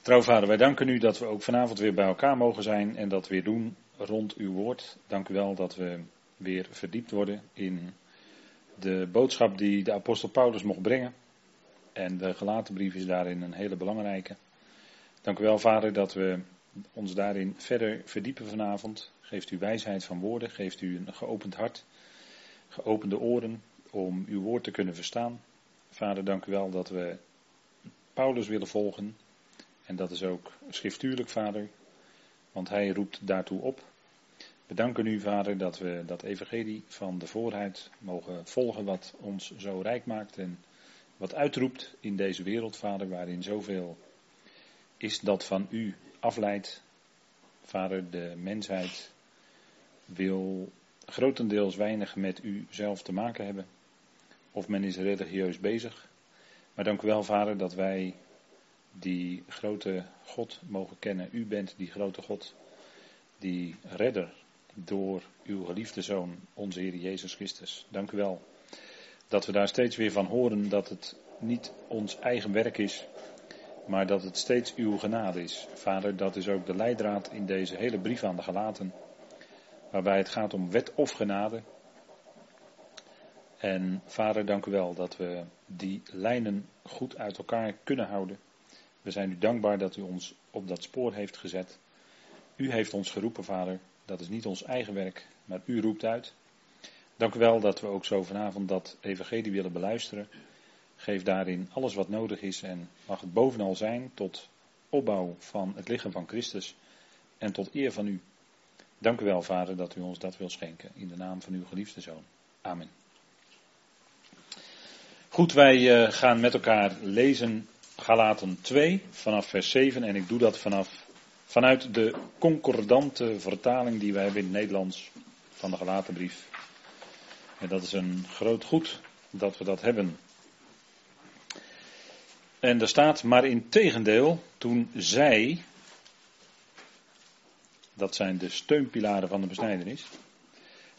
Trouw vader, wij danken u dat we ook vanavond weer bij elkaar mogen zijn en dat weer doen rond uw woord. Dank u wel dat we weer verdiept worden in de boodschap die de apostel Paulus mocht brengen. En de gelaten brief is daarin een hele belangrijke. Dank u wel vader dat we ons daarin verder verdiepen vanavond. Geeft u wijsheid van woorden, geeft u een geopend hart, geopende oren om uw woord te kunnen verstaan. Vader, dank u wel dat we Paulus willen volgen. En dat is ook schriftuurlijk, vader, want hij roept daartoe op. We danken u, vader, dat we dat evangelie van de voorheid mogen volgen, wat ons zo rijk maakt en wat uitroept in deze wereld, vader, waarin zoveel is dat van u afleidt. Vader, de mensheid wil grotendeels weinig met u zelf te maken hebben. Of men is religieus bezig. Maar dank u wel, vader, dat wij die grote God mogen kennen. U bent die grote God, die redder door uw geliefde Zoon, onze Heer Jezus Christus. Dank u wel dat we daar steeds weer van horen dat het niet ons eigen werk is, maar dat het steeds uw genade is. Vader, dat is ook de leidraad in deze hele brief aan de gelaten, waarbij het gaat om wet of genade. En vader, dank u wel dat we die lijnen goed uit elkaar kunnen houden. We zijn u dankbaar dat u ons op dat spoor heeft gezet. U heeft ons geroepen, vader. Dat is niet ons eigen werk, maar u roept uit. Dank u wel dat we ook zo vanavond dat evangelie willen beluisteren. Geef daarin alles wat nodig is en mag het bovenal zijn tot opbouw van het lichaam van Christus en tot eer van u. Dank u wel, Vader, dat u ons dat wil schenken. In de naam van uw geliefde Zoon. Amen. Goed, wij eh, gaan met elkaar lezen Galaten 2 vanaf vers 7 en ik doe dat vanaf, vanuit de concordante vertaling die wij hebben in het Nederlands van de Galatenbrief. En dat is een groot goed dat we dat hebben. En er staat, maar in tegendeel, toen zij, dat zijn de steunpilaren van de besnijdenis,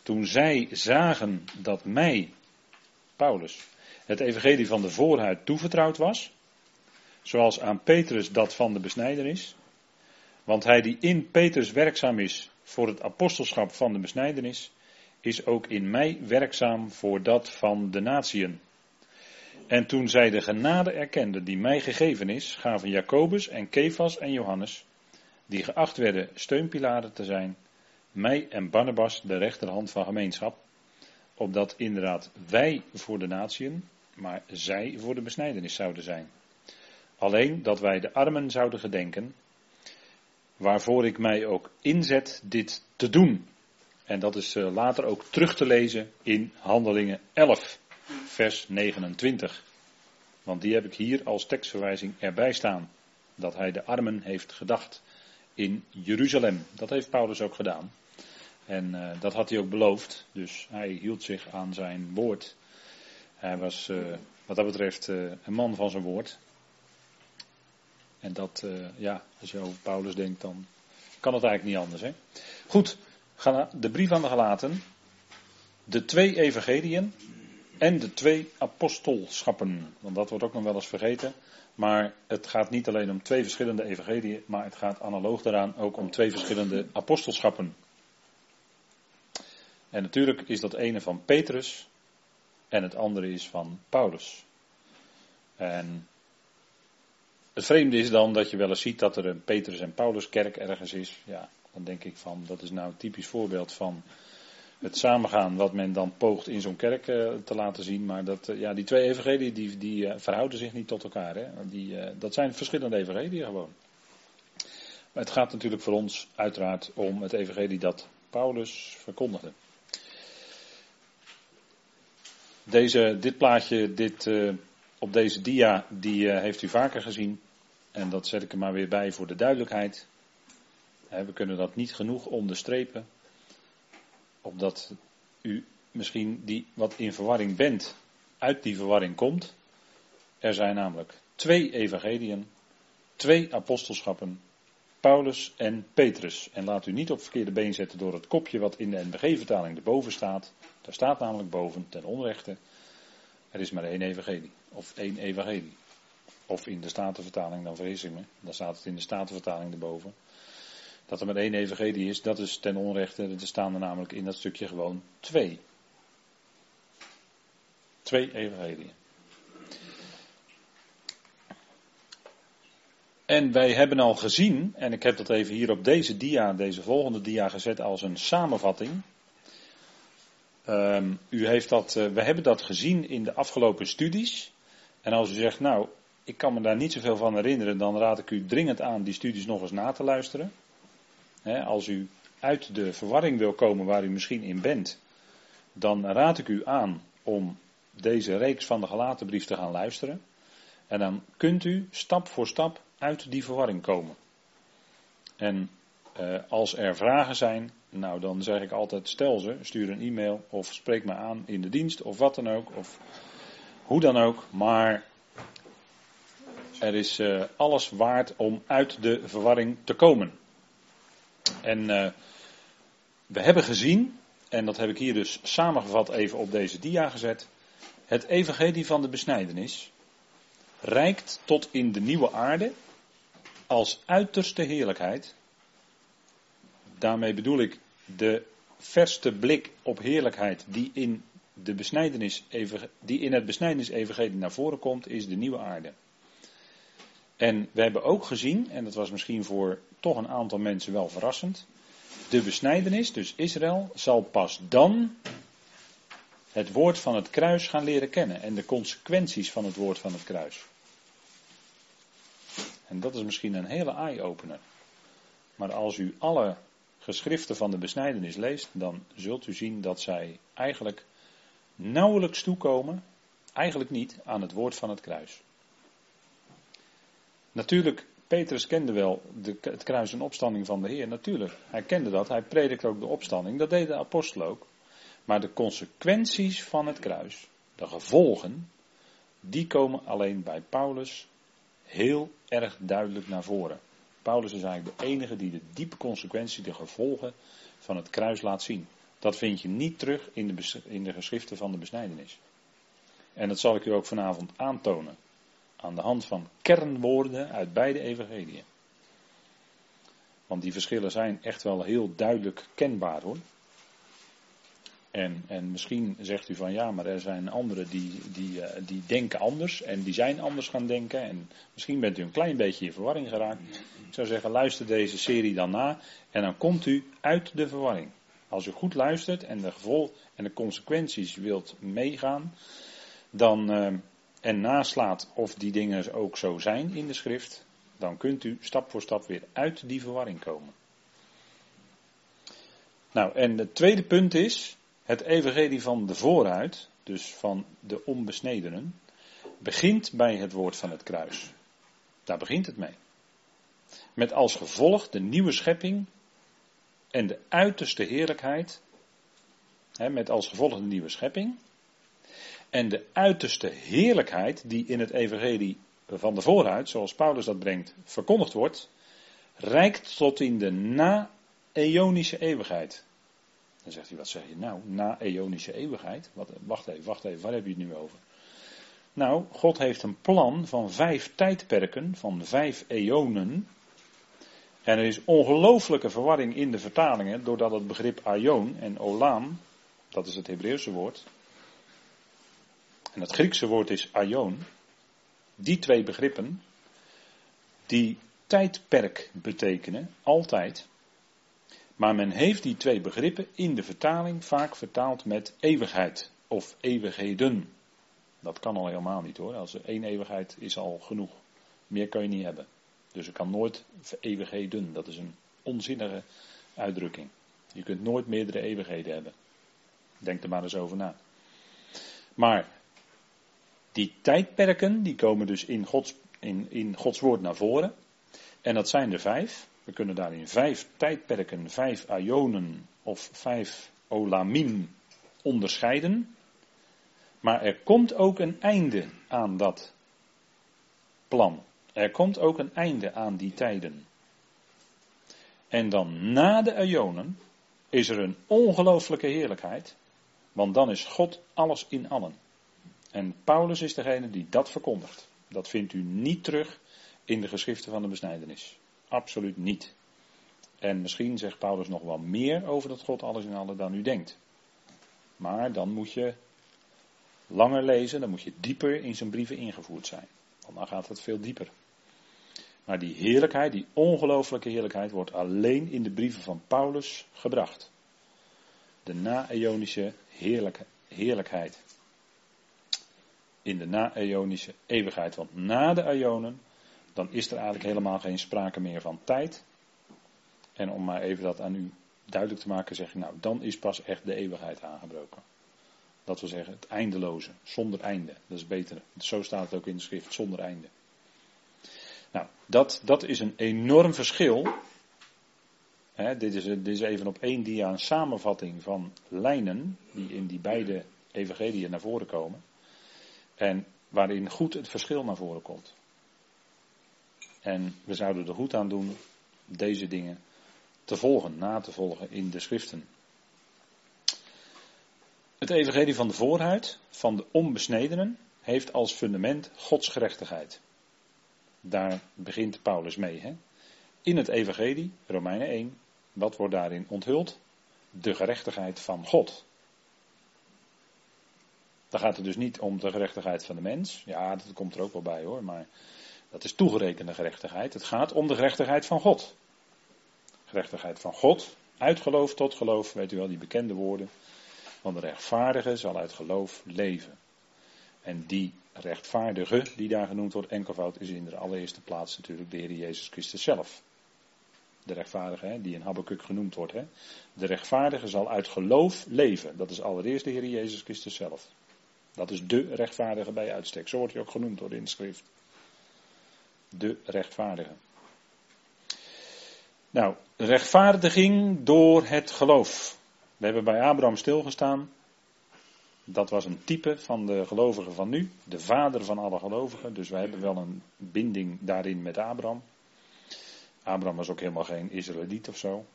toen zij zagen dat mij, Paulus, het evangelie van de voorhuid toevertrouwd was, zoals aan Petrus dat van de besnijdenis, want hij die in Petrus werkzaam is voor het apostelschap van de besnijdenis, is ook in mij werkzaam voor dat van de natieën. En toen zij de genade erkenden die mij gegeven is, gaven Jacobus en Kefas en Johannes, die geacht werden steunpilaren te zijn, mij en Barnabas de rechterhand van gemeenschap, opdat inderdaad wij voor de natieën, maar zij voor de besnijdenis zouden zijn. Alleen dat wij de armen zouden gedenken, waarvoor ik mij ook inzet dit te doen. En dat is eh, later ook terug te lezen in Handelingen 11 vers 29. Want die heb ik hier als tekstverwijzing erbij staan. Dat hij de armen heeft gedacht in Jeruzalem. Dat heeft Paulus ook gedaan. En uh, dat had hij ook beloofd. Dus hij hield zich aan zijn woord. Hij was uh, wat dat betreft een man van zijn woord. En dat, ja, als je over Paulus denkt, dan kan het eigenlijk niet anders. Hè? Goed, de brief aan de gelaten. De twee evangeliën en de twee apostolschappen. Want dat wordt ook nog wel eens vergeten. Maar het gaat niet alleen om twee verschillende evangeliën, maar het gaat analoog daaraan ook om twee verschillende apostolschappen. En natuurlijk is dat ene van Petrus en het andere is van Paulus. En het vreemde is dan dat je wel eens ziet dat er een Petrus en Paulus kerk ergens is. Ja, dan denk ik van dat is nou een typisch voorbeeld van het samengaan wat men dan poogt in zo'n kerk uh, te laten zien. Maar dat, uh, ja, die twee evangelieën die, die uh, verhouden zich niet tot elkaar. Hè? Die, dat zijn verschillende evangelieën gewoon. Maar het gaat natuurlijk voor ons uiteraard om het evangelie dat Paulus verkondigde. Deze, dit plaatje dit, op deze dia die, heeft u vaker gezien. En dat zet ik er maar weer bij voor de duidelijkheid. We kunnen dat niet genoeg onderstrepen opdat u misschien die wat in verwarring bent, uit die verwarring komt. Er zijn namelijk twee evangeliën, twee apostelschappen, Paulus en Petrus. En laat u niet op verkeerde been zetten door het kopje wat in de NBG-vertaling erboven staat. Daar staat namelijk boven, ten onrechte, er is maar één evangelie. Of één evangelie. Of in de Statenvertaling, dan vergis ik me. Dan staat het in de Statenvertaling erboven. Dat er maar één evangelie is, dat is ten onrechte. Er staan er namelijk in dat stukje gewoon twee. Twee evangeliën. En wij hebben al gezien, en ik heb dat even hier op deze dia, deze volgende dia gezet als een samenvatting. Um, u heeft dat, uh, we hebben dat gezien in de afgelopen studies. En als u zegt, nou, ik kan me daar niet zoveel van herinneren, dan raad ik u dringend aan die studies nog eens na te luisteren. als u uit de verwarring wil komen waar u misschien in bent, dan raad ik u aan om deze reeks van de gelaten brief te gaan luisteren. En dan kunt u stap voor stap uit die verwarring komen. En uh, als er vragen zijn, nou dan zeg ik altijd stel ze, stuur een e-mail of spreek me aan in de dienst of wat dan ook. Of hoe dan ook. Maar er is uh, alles waard om uit de verwarring te komen. En uh, we hebben gezien, en dat heb ik hier dus samengevat even op deze dia gezet. Het evangelie van de besnijdenis reikt tot in de nieuwe aarde als uiterste heerlijkheid. Daarmee bedoel ik de verste blik op heerlijkheid die in, de besnijdenis, die in het besnijdenis-evangelie naar voren komt, is de nieuwe aarde. En we hebben ook gezien, en dat was misschien voor toch een aantal mensen wel verrassend, de besnijdenis, dus Israël, zal pas dan het woord van het kruis gaan leren kennen en de consequenties van het woord van het kruis. En dat is misschien een hele eye-opener. Maar als u alle geschriften van de besnijdenis leest, dan zult u zien dat zij eigenlijk nauwelijks toekomen, eigenlijk niet, aan het woord van het kruis. Natuurlijk, Petrus kende wel de, het kruis en opstanding van de Heer, natuurlijk. Hij kende dat, hij predikte ook de opstanding, dat deed de apostel ook. Maar de consequenties van het kruis, de gevolgen, die komen alleen bij Paulus heel erg duidelijk naar voren. Paulus is eigenlijk de enige die de diepe consequentie, de gevolgen van het kruis laat zien. Dat vind je niet terug in de, in de geschriften van de besnijdenis. En dat zal ik u ook vanavond aantonen. Aan de hand van kernwoorden uit beide evangeliën. Want die verschillen zijn echt wel heel duidelijk kenbaar hoor. En, en misschien zegt u van ja, maar er zijn anderen die, die, uh, die denken anders en die zijn anders gaan denken. En misschien bent u een klein beetje in verwarring geraakt. Ik zou zeggen, luister deze serie dan na en dan komt u uit de verwarring. Als u goed luistert en de gevolgen en de consequenties wilt meegaan, dan, uh, en naslaat of die dingen ook zo zijn in de schrift, dan kunt u stap voor stap weer uit die verwarring komen. Nou, en het tweede punt is, het evangelie van de vooruit, dus van de onbesnedenen, begint bij het woord van het kruis. Daar begint het mee. Met als gevolg de nieuwe schepping en de uiterste heerlijkheid. Met als gevolg de nieuwe schepping. En de uiterste heerlijkheid die in het evangelie van de vooruit, zoals Paulus dat brengt, verkondigd wordt, reikt tot in de na-eonische eeuwigheid. Dan zegt hij, wat zeg je nou? Na eonische eeuwigheid? Wat, wacht even, wacht even, waar heb je het nu over? Nou, God heeft een plan van vijf tijdperken, van vijf eonen. En er is ongelooflijke verwarring in de vertalingen, doordat het begrip aion en olam, dat is het Hebreeuwse woord, en het Griekse woord is aion, die twee begrippen, die tijdperk betekenen, altijd, maar men heeft die twee begrippen in de vertaling vaak vertaald met eeuwigheid of eeuwigheden. Dat kan al helemaal niet hoor. Als er één eeuwigheid is al genoeg. Meer kan je niet hebben. Dus er kan nooit eeuwigheden. Dat is een onzinnige uitdrukking. Je kunt nooit meerdere eeuwigheden hebben. Denk er maar eens over na. Maar die tijdperken, die komen dus in Gods, in, in Gods woord naar voren. En dat zijn er vijf. We kunnen daarin vijf tijdperken, vijf aionen of vijf olamim onderscheiden. Maar er komt ook een einde aan dat plan. Er komt ook een einde aan die tijden. En dan na de aionen is er een ongelooflijke heerlijkheid. Want dan is God alles in allen. En Paulus is degene die dat verkondigt. Dat vindt u niet terug in de geschriften van de besnijdenis. Absoluut niet. En misschien zegt Paulus nog wel meer over dat God alles in alle dan u denkt. Maar dan moet je langer lezen, dan moet je dieper in zijn brieven ingevoerd zijn. Want dan gaat het veel dieper. Maar die heerlijkheid, die ongelooflijke heerlijkheid, wordt alleen in de brieven van Paulus gebracht. De na-eonische heerlijkheid. In de na-eonische eeuwigheid. Want na de eonen, dan is er eigenlijk helemaal geen sprake meer van tijd. En om maar even dat aan u duidelijk te maken, zeg ik nou, dan is pas echt de eeuwigheid aangebroken. Dat wil zeggen, het eindeloze, zonder einde. Dat is beter. Zo staat het ook in de schrift, zonder einde. Nou, dat, dat is een enorm verschil. dit, is, dit is even op één dia een samenvatting van lijnen die in die beide evangeliën naar voren komen. En waarin goed het verschil naar voren komt. En we zouden er goed aan doen deze dingen te volgen, na te volgen in de schriften. Het evangelie van de voorhuid, van de onbesnedenen, heeft als fundament Gods gerechtigheid. Daar begint Paulus mee. Hè? In het evangelie, Romeinen 1, wat wordt daarin onthuld? De gerechtigheid van God. Dan gaat het dus niet om de gerechtigheid van de mens. Ja, dat komt er ook wel bij hoor, maar dat is toegerekende gerechtigheid. Het gaat om de gerechtigheid van God. Gerechtigheid van God, uit geloof tot geloof, weet u wel, die bekende woorden. Want de rechtvaardige zal uit geloof leven. En die rechtvaardige, die daar genoemd wordt, enkelvoud, is in de allereerste plaats natuurlijk de Heer Jezus Christus zelf. De rechtvaardige, hè, die in Habakkuk genoemd wordt. Hè. De rechtvaardige zal uit geloof leven. Dat is allereerst de Heer Jezus Christus zelf. Dat is de rechtvaardige bij uitstek. Zo wordt hij ook genoemd door de schrift. De rechtvaardige. Nou, rechtvaardiging door het geloof. We hebben bij Abraham stilgestaan. Dat was een type van de gelovigen van nu, de vader van alle gelovigen. Dus wij hebben wel een binding daarin met Abraham. Abraham was ook helemaal geen Israëliet of zo.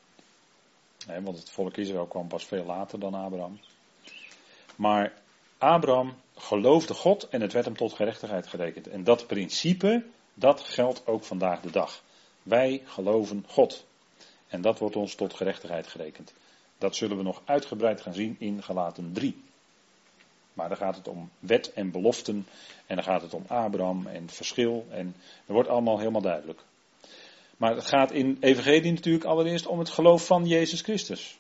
Nee, want het volk Israël kwam pas veel later dan Abraham. Maar Abraham geloofde God en het werd hem tot gerechtigheid gerekend. En dat principe, dat geldt ook vandaag de dag. Wij geloven God. En dat wordt ons tot gerechtigheid gerekend. Dat zullen we nog uitgebreid gaan zien in Galaten 3. Maar dan gaat het om wet en beloften. En dan gaat het om Abraham en verschil. En dat wordt allemaal helemaal duidelijk. Maar het gaat in Evangelie natuurlijk allereerst om het geloof van Jezus Christus.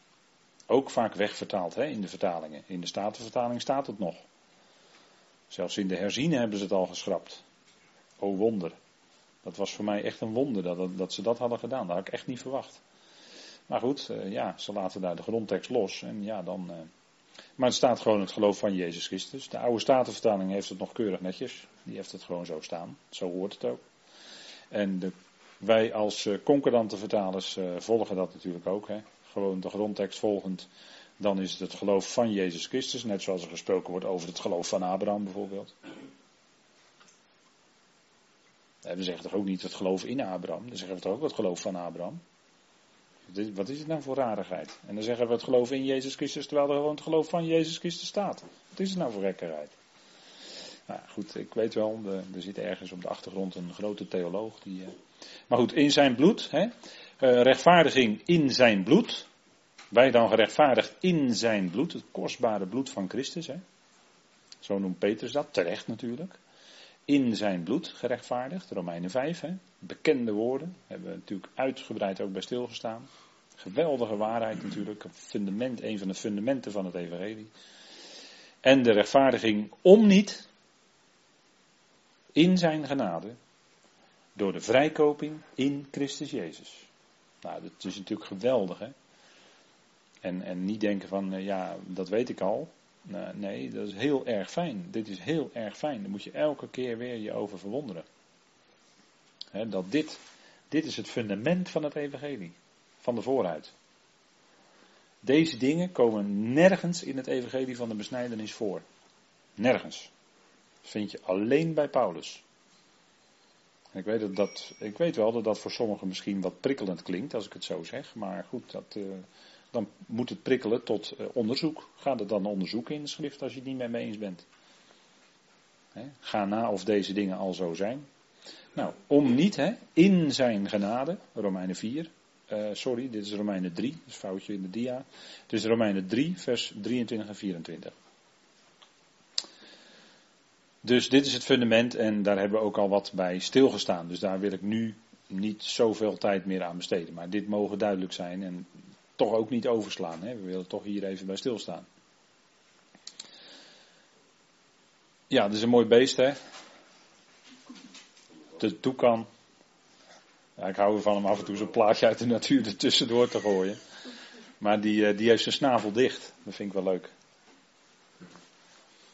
Ook vaak wegvertaald hè, in de vertalingen. In de Statenvertaling staat het nog. Zelfs in de herziene hebben ze het al geschrapt. O wonder. Dat was voor mij echt een wonder dat, dat ze dat hadden gedaan. Dat had ik echt niet verwacht. Maar goed, eh, ja, ze laten daar de grondtekst los. En ja, dan. Eh, maar het staat gewoon het geloof van Jezus Christus. De oude Statenvertaling heeft het nog keurig netjes. Die heeft het gewoon zo staan. Zo hoort het ook. En de, wij als uh, concordante vertalers volgen dat natuurlijk ook. Hè. Gewoon de grondtekst volgend. Dan is het het geloof van Jezus Christus. Net zoals er gesproken wordt over het geloof van Abraham bijvoorbeeld. We zeggen toch ook niet het geloof in Abraham. Dan zeggen we toch ook het geloof van Abraham. Wat is het nou voor rarigheid? En dan zeggen we het geloof in Jezus Christus, terwijl er gewoon het geloof van Jezus Christus staat. Wat is het nou voor gekkerheid? Nou goed, ik weet wel, er zit ergens op de achtergrond een grote theoloog. Die, uh... Maar goed, in zijn bloed, hè? Uh, rechtvaardiging in zijn bloed. Wij dan gerechtvaardigd in zijn bloed, het kostbare bloed van Christus. Hè? Zo noemt Petrus dat, terecht natuurlijk. In zijn bloed gerechtvaardigd, Romeinen 5. Hè? bekende woorden. Hebben we natuurlijk uitgebreid ook bij stilgestaan. Geweldige waarheid natuurlijk. Een fundament, een van de fundamenten van het Evangelie. En de rechtvaardiging om niet in zijn genade. Door de vrijkoping in Christus Jezus. Nou, dat is natuurlijk geweldig hè. En, en niet denken van, eh, ja, dat weet ik al. Nee, dat is heel erg fijn. Dit is heel erg fijn. Daar moet je elke keer weer je over verwonderen dat dit, dit is het fundament van het evangelie, van de vooruit. Deze dingen komen nergens in het evangelie van de besnijdenis voor. Nergens. Dat vind je alleen bij Paulus. ik weet, dat, dat, ik weet wel dat dat voor sommigen misschien wat prikkelend klinkt als ik het zo zeg. Maar goed, dat, uh, dan moet het prikkelen tot uh, onderzoek. Ga het dan onderzoeken in de schrift als je het niet met me eens bent. Ga na of deze dingen al zo zijn. Nou, om niet, hè, in zijn genade, Romeinen 4. Uh, sorry, dit is Romeinen 3, dat is foutje in de dia. Is Romeinen 3, vers 23 en 24. Dus dit is het fundament en daar hebben we ook al wat bij stilgestaan. Dus daar wil ik nu niet zoveel tijd meer aan besteden. Maar dit mogen duidelijk zijn en toch ook niet overslaan. Hè. We willen toch hier even bij stilstaan. Ja, dat is een mooi beest hè. De toekan. Ja, ik hou ervan om af en toe zo'n plaatje uit de natuur ertussendoor te gooien. Maar die, eh, die heeft zijn snavel dicht. Dat vind ik wel leuk.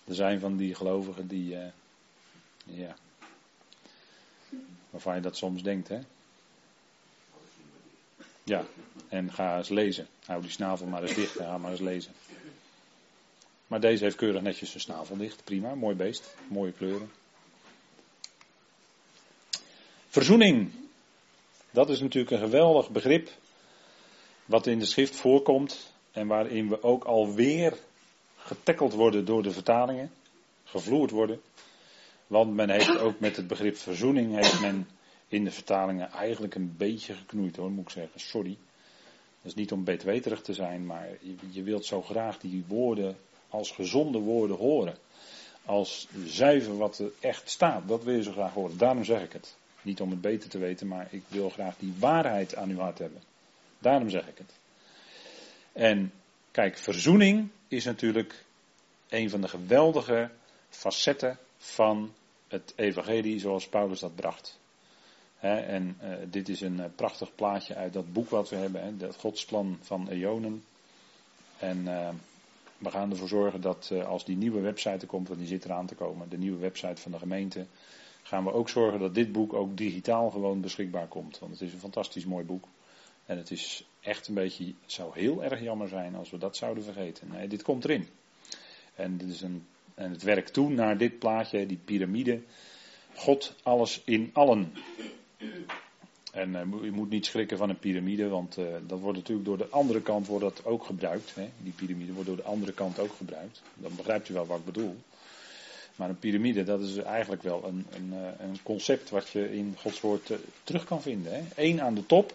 Er zijn van die gelovigen die, uh, ja, waarvan je dat soms denkt, hè. Ja, en ga eens lezen. Hou die snavel maar eens dicht en ga maar eens lezen. Maar deze heeft keurig netjes zijn snavel dicht. Prima, mooi beest. Mooie kleuren. Verzoening. Dat is natuurlijk een geweldig begrip. Wat in de schrift voorkomt. En waarin we ook alweer getackeld worden door de vertalingen, gevloerd worden. Want men heeft ook met het begrip verzoening, heeft men in de vertalingen eigenlijk een beetje geknoeid hoor, moet ik zeggen. Sorry. Dat is niet om betweterig te zijn, maar je, je wilt zo graag die woorden als gezonde woorden horen. Als zuiver wat er echt staat, dat wil je zo graag horen. Daarom zeg ik het. Niet om het beter te weten, maar ik wil graag die waarheid aan uw hart hebben. Daarom zeg ik het. En kijk, verzoening is natuurlijk een van de geweldige facetten van het evangelie zoals Paulus dat bracht. En uh, dit is een uh, prachtig plaatje uit dat boek wat we hebben, hè, dat Godsplan van Eonen. En uh, we gaan ervoor zorgen dat als die nieuwe website er komt, want die zit eraan te komen, de nieuwe website van de gemeente, gaan we ook zorgen dat dit boek ook digitaal gewoon beschikbaar komt. Want het is een fantastisch mooi boek. En het is echt een beetje, zou heel erg jammer zijn als we dat zouden vergeten. Nee, dit komt erin. En, dit is een, en het werkt toe naar dit plaatje, die piramide. God alles in allen. En uh, je moet niet schrikken van een piramide, want uh, dat wordt natuurlijk door de andere kant wordt dat ook gebruikt. Hè? Die piramide wordt door de andere kant ook gebruikt. Dan begrijpt u wel wat ik bedoel. Maar een piramide, dat is eigenlijk wel een, een, eh, een concept wat je in Gods woord terug kan vinden. Hè? Eén aan de top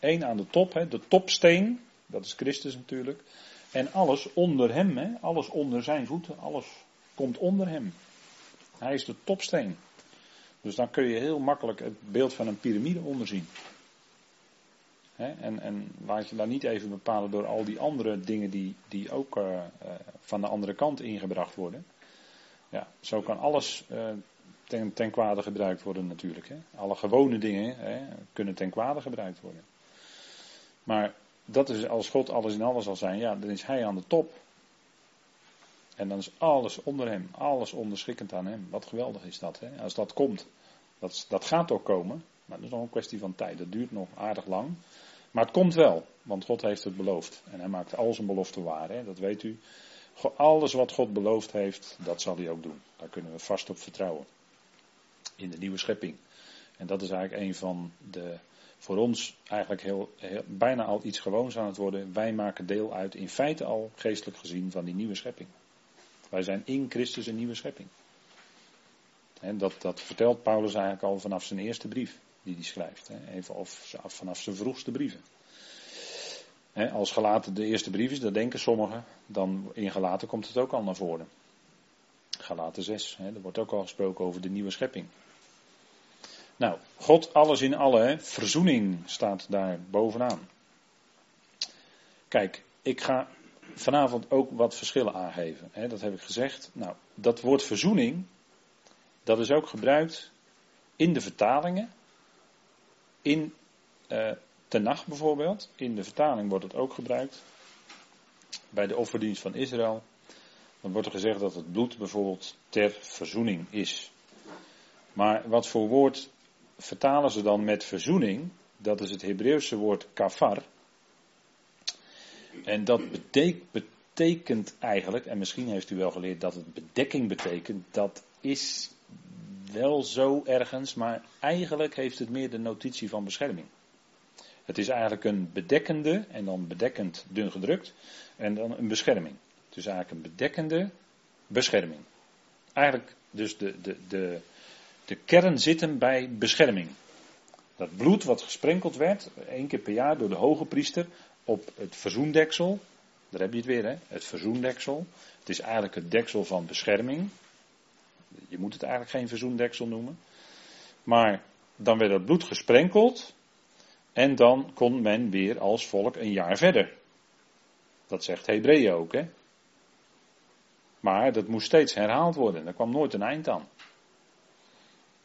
Eén aan de top, hè, de topsteen, dat is Christus natuurlijk. En alles onder hem, hè, alles onder zijn voeten, alles komt onder hem. Hij is de topsteen. Dus dan kun je heel makkelijk het beeld van een piramide onderzien. En, en laat je daar niet even bepalen door al die andere dingen die, die ook uh, uh, van de andere kant ingebracht worden. Ja, zo kan alles uh, ten, ten kwade gebruikt worden natuurlijk. Alle gewone dingen kunnen ten kwade gebruikt worden. Maar dat is als God alles in alles zal zijn, ja, dan is hij aan de top. En dan is alles onder hem, alles onderschikkend aan hem. Wat geweldig is dat, hè? Als dat komt, dat, dat gaat ook komen, maar dat is nog een kwestie van tijd. Dat duurt nog aardig lang. Maar het komt wel, want God heeft het beloofd. En hij maakt al zijn beloften waar, hè? dat weet u. Alles wat God beloofd heeft, dat zal hij ook doen. Daar kunnen we vast op vertrouwen. In de nieuwe schepping. En dat is eigenlijk een van de voor ons eigenlijk heel, bijna al iets gewoons aan het worden. Wij maken deel uit, in feite al geestelijk gezien, van die nieuwe schepping. Wij zijn in Christus een nieuwe schepping. En dat, dat vertelt Paulus eigenlijk al vanaf zijn eerste brief die hij schrijft. Even of vanaf zijn vroegste brieven. Als gelaten de eerste brief is, dat denken sommigen, dan in gelaten komt het ook al naar voren. Galaten 6, er wordt ook al gesproken over de nieuwe schepping. Nou, God alles in alle, verzoening staat daar bovenaan. Kijk, ik ga vanavond ook wat verschillen aangeven. Hè, dat heb ik gezegd. Nou, dat woord verzoening, dat is ook gebruikt in de vertalingen. In uh, Tenach bijvoorbeeld, in de vertaling wordt het ook gebruikt. Bij de offerdienst van Israël. Dan wordt er gezegd dat het bloed bijvoorbeeld ter verzoening is. Maar wat voor woord vertalen ze dan met verzoening. Dat is het Hebreeuwse woord kafar. En dat betekent eigenlijk, en misschien heeft u wel geleerd dat het bedekking betekent, dat is wel zo ergens, maar eigenlijk heeft het meer de notitie van bescherming. Het is eigenlijk een bedekkende, en dan bedekkend dun gedrukt, en dan een bescherming. Het is eigenlijk een bedekkende bescherming. Eigenlijk Dus de, de, de, de kern zit hem bij bescherming. Dat bloed wat gesprenkeld werd, één keer per jaar door de hoge priester, op het verzoendeksel. Daar heb je het weer, hè? Het verzoendeksel. Het is eigenlijk het deksel van bescherming. Je moet het eigenlijk geen verzoendeksel noemen. Maar dan werd dat bloed gesprenkeld. En dan kon men weer als volk een jaar verder. Dat zegt Hebreeën ook, hè? Maar dat moest steeds herhaald worden. Er kwam nooit een eind aan.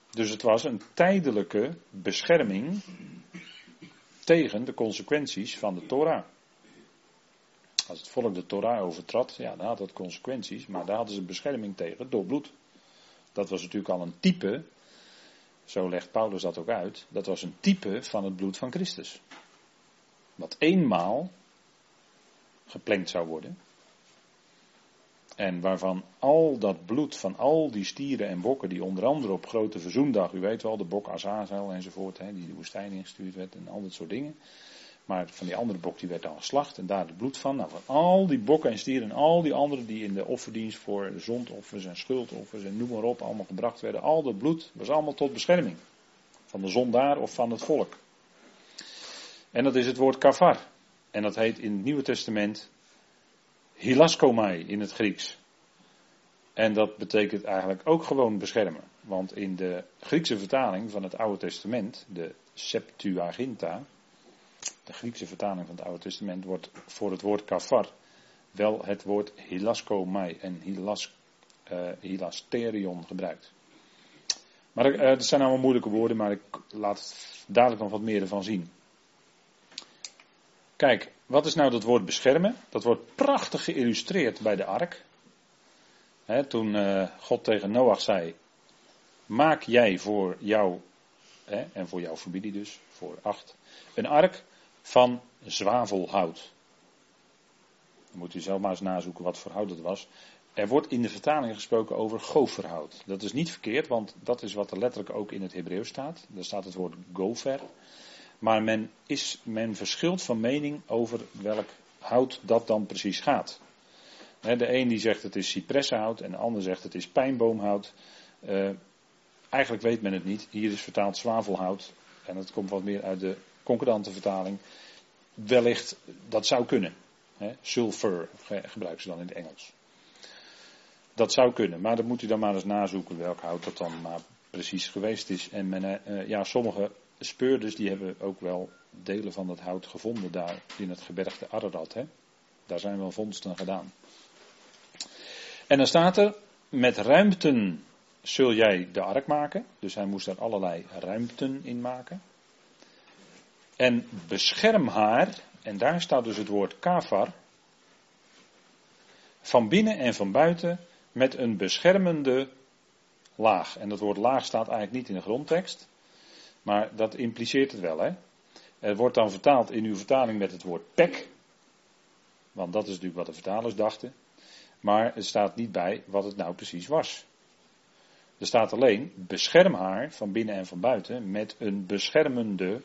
Dus het was een tijdelijke bescherming tegen de consequenties van de Torah. Als het volk de Torah overtrad, ja, dan had dat consequenties, maar daar hadden ze bescherming tegen door bloed. Dat was natuurlijk al een type, zo legt Paulus dat ook uit, dat was een type van het bloed van Christus. Wat eenmaal geplengd zou worden. En waarvan al dat bloed van al die stieren en bokken, die onder andere op grote verzoendag, u weet wel, de bok Azazel enzovoort, hè, die de woestijn ingestuurd werd en al dat soort dingen. Maar van die andere bok die werd dan geslacht en daar het bloed van. Nou, van al die bokken en stieren en al die anderen die in de offerdienst voor zondoffers en schuldoffers en noem maar op allemaal gebracht werden. Al dat bloed was allemaal tot bescherming. Van de zondaar of van het volk. En dat is het woord kafar. En dat heet in het Nieuwe Testament hilaskomai in het Grieks. En dat betekent eigenlijk ook gewoon beschermen. Want in de Griekse vertaling van het Oude Testament, de Septuaginta, de Griekse vertaling van het Oude Testament, wordt voor het woord kafar wel het woord hilaskomai en hilas, uh, hilasterion gebruikt. Maar dat zijn allemaal moeilijke woorden, maar ik laat dadelijk nog wat meer ervan zien. Kijk, wat is nou dat woord beschermen? Dat wordt prachtig geïllustreerd bij de ark. toen uh, God tegen Noach zei: Maak jij voor jou en voor jouw familie dus, voor acht, een ark van zwavelhout. Dan moet u zelf maar eens nazoeken wat voor hout het was. Er wordt in de vertaling gesproken over goferhout. Dat is niet verkeerd, want dat is wat er letterlijk ook in het Hebreeuws staat. Daar staat het woord gofer. Maar men, is, men verschilt van mening over welk hout dat dan precies gaat. De een die zegt het is cipressenhout en de ander zegt het is pijnboomhout. Uh, eigenlijk weet men het niet. Hier is vertaald zwavelhout. En dat komt wat meer uit de concordante vertaling. Wellicht, dat zou kunnen. sulfur gebruiken ze dan in het Engels. Dat zou kunnen, maar dat moet u dan maar eens nazoeken welk hout dat dan maar precies geweest is. En men, uh, ja, sommige speurders die hebben ook wel delen van dat hout gevonden daar in het gebergte Ararat. Hè? Daar zijn wel vondsten gedaan. En dan staat er, met ruimten zul jij de ark maken. Dus hij moest daar allerlei ruimten in maken. En bescherm haar, en daar staat dus het woord kafar, van binnen en van buiten met een beschermende laag. En dat woord laag staat eigenlijk niet in de grondtekst. Maar dat impliceert het wel, hè? Het wordt dan vertaald in uw vertaling met het woord pek. Want dat is natuurlijk wat de vertalers dachten. Maar het staat niet bij wat het nou precies was. Er staat alleen bescherm haar van binnen en van buiten met een beschermende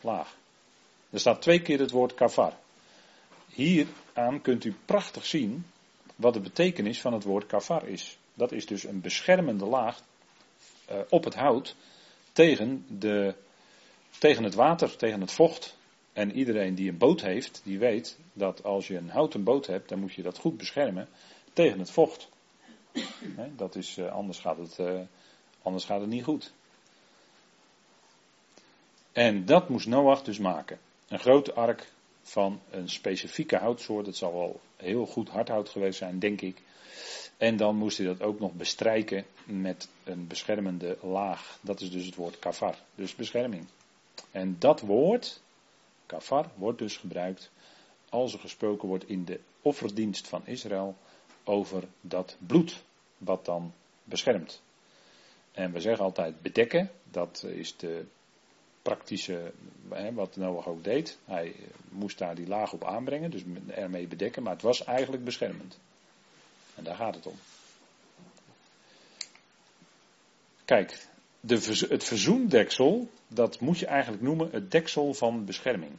laag. Er staat twee keer het woord kafar. Hieraan kunt u prachtig zien wat de betekenis van het woord kafar is. Dat is dus een beschermende laag uh, op het hout tegen, de, tegen het water, tegen het vocht. En iedereen die een boot heeft, die weet dat als je een houten boot hebt, dan moet je dat goed beschermen tegen het vocht. dat is, uh, anders, gaat het, uh, anders gaat het niet goed. En dat moest Noach dus maken. Een grote ark van een specifieke houtsoort. Het zal wel heel goed hardhout geweest zijn, denk ik. En dan moest hij dat ook nog bestrijken met een beschermende laag. Dat is dus het woord kafar, dus bescherming. En dat woord, kafar, wordt dus gebruikt als er gesproken wordt in de offerdienst van Israël over dat bloed wat dan beschermt. En we zeggen altijd bedekken, dat is de praktische, wat Noach ook deed. Hij moest daar die laag op aanbrengen, dus ermee bedekken, maar het was eigenlijk beschermend. En daar gaat het om. Kijk, de, het verzoendeksel, dat moet je eigenlijk noemen het deksel van bescherming.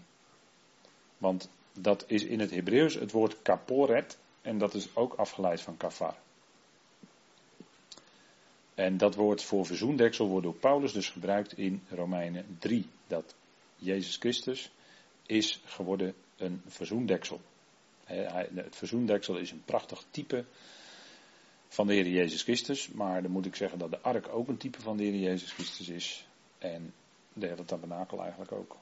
Want dat is in het Hebreeuws het woord kaporet en dat is ook afgeleid van kafar. En dat woord voor verzoendeksel wordt door Paulus dus gebruikt in Romeinen 3. Dat Jezus Christus is geworden een verzoendeksel. Het verzoendeksel is een prachtig type van de Heer Jezus Christus. Maar dan moet ik zeggen dat de ark ook een type van de Heer Jezus Christus is. En de hele tabernakel eigenlijk ook.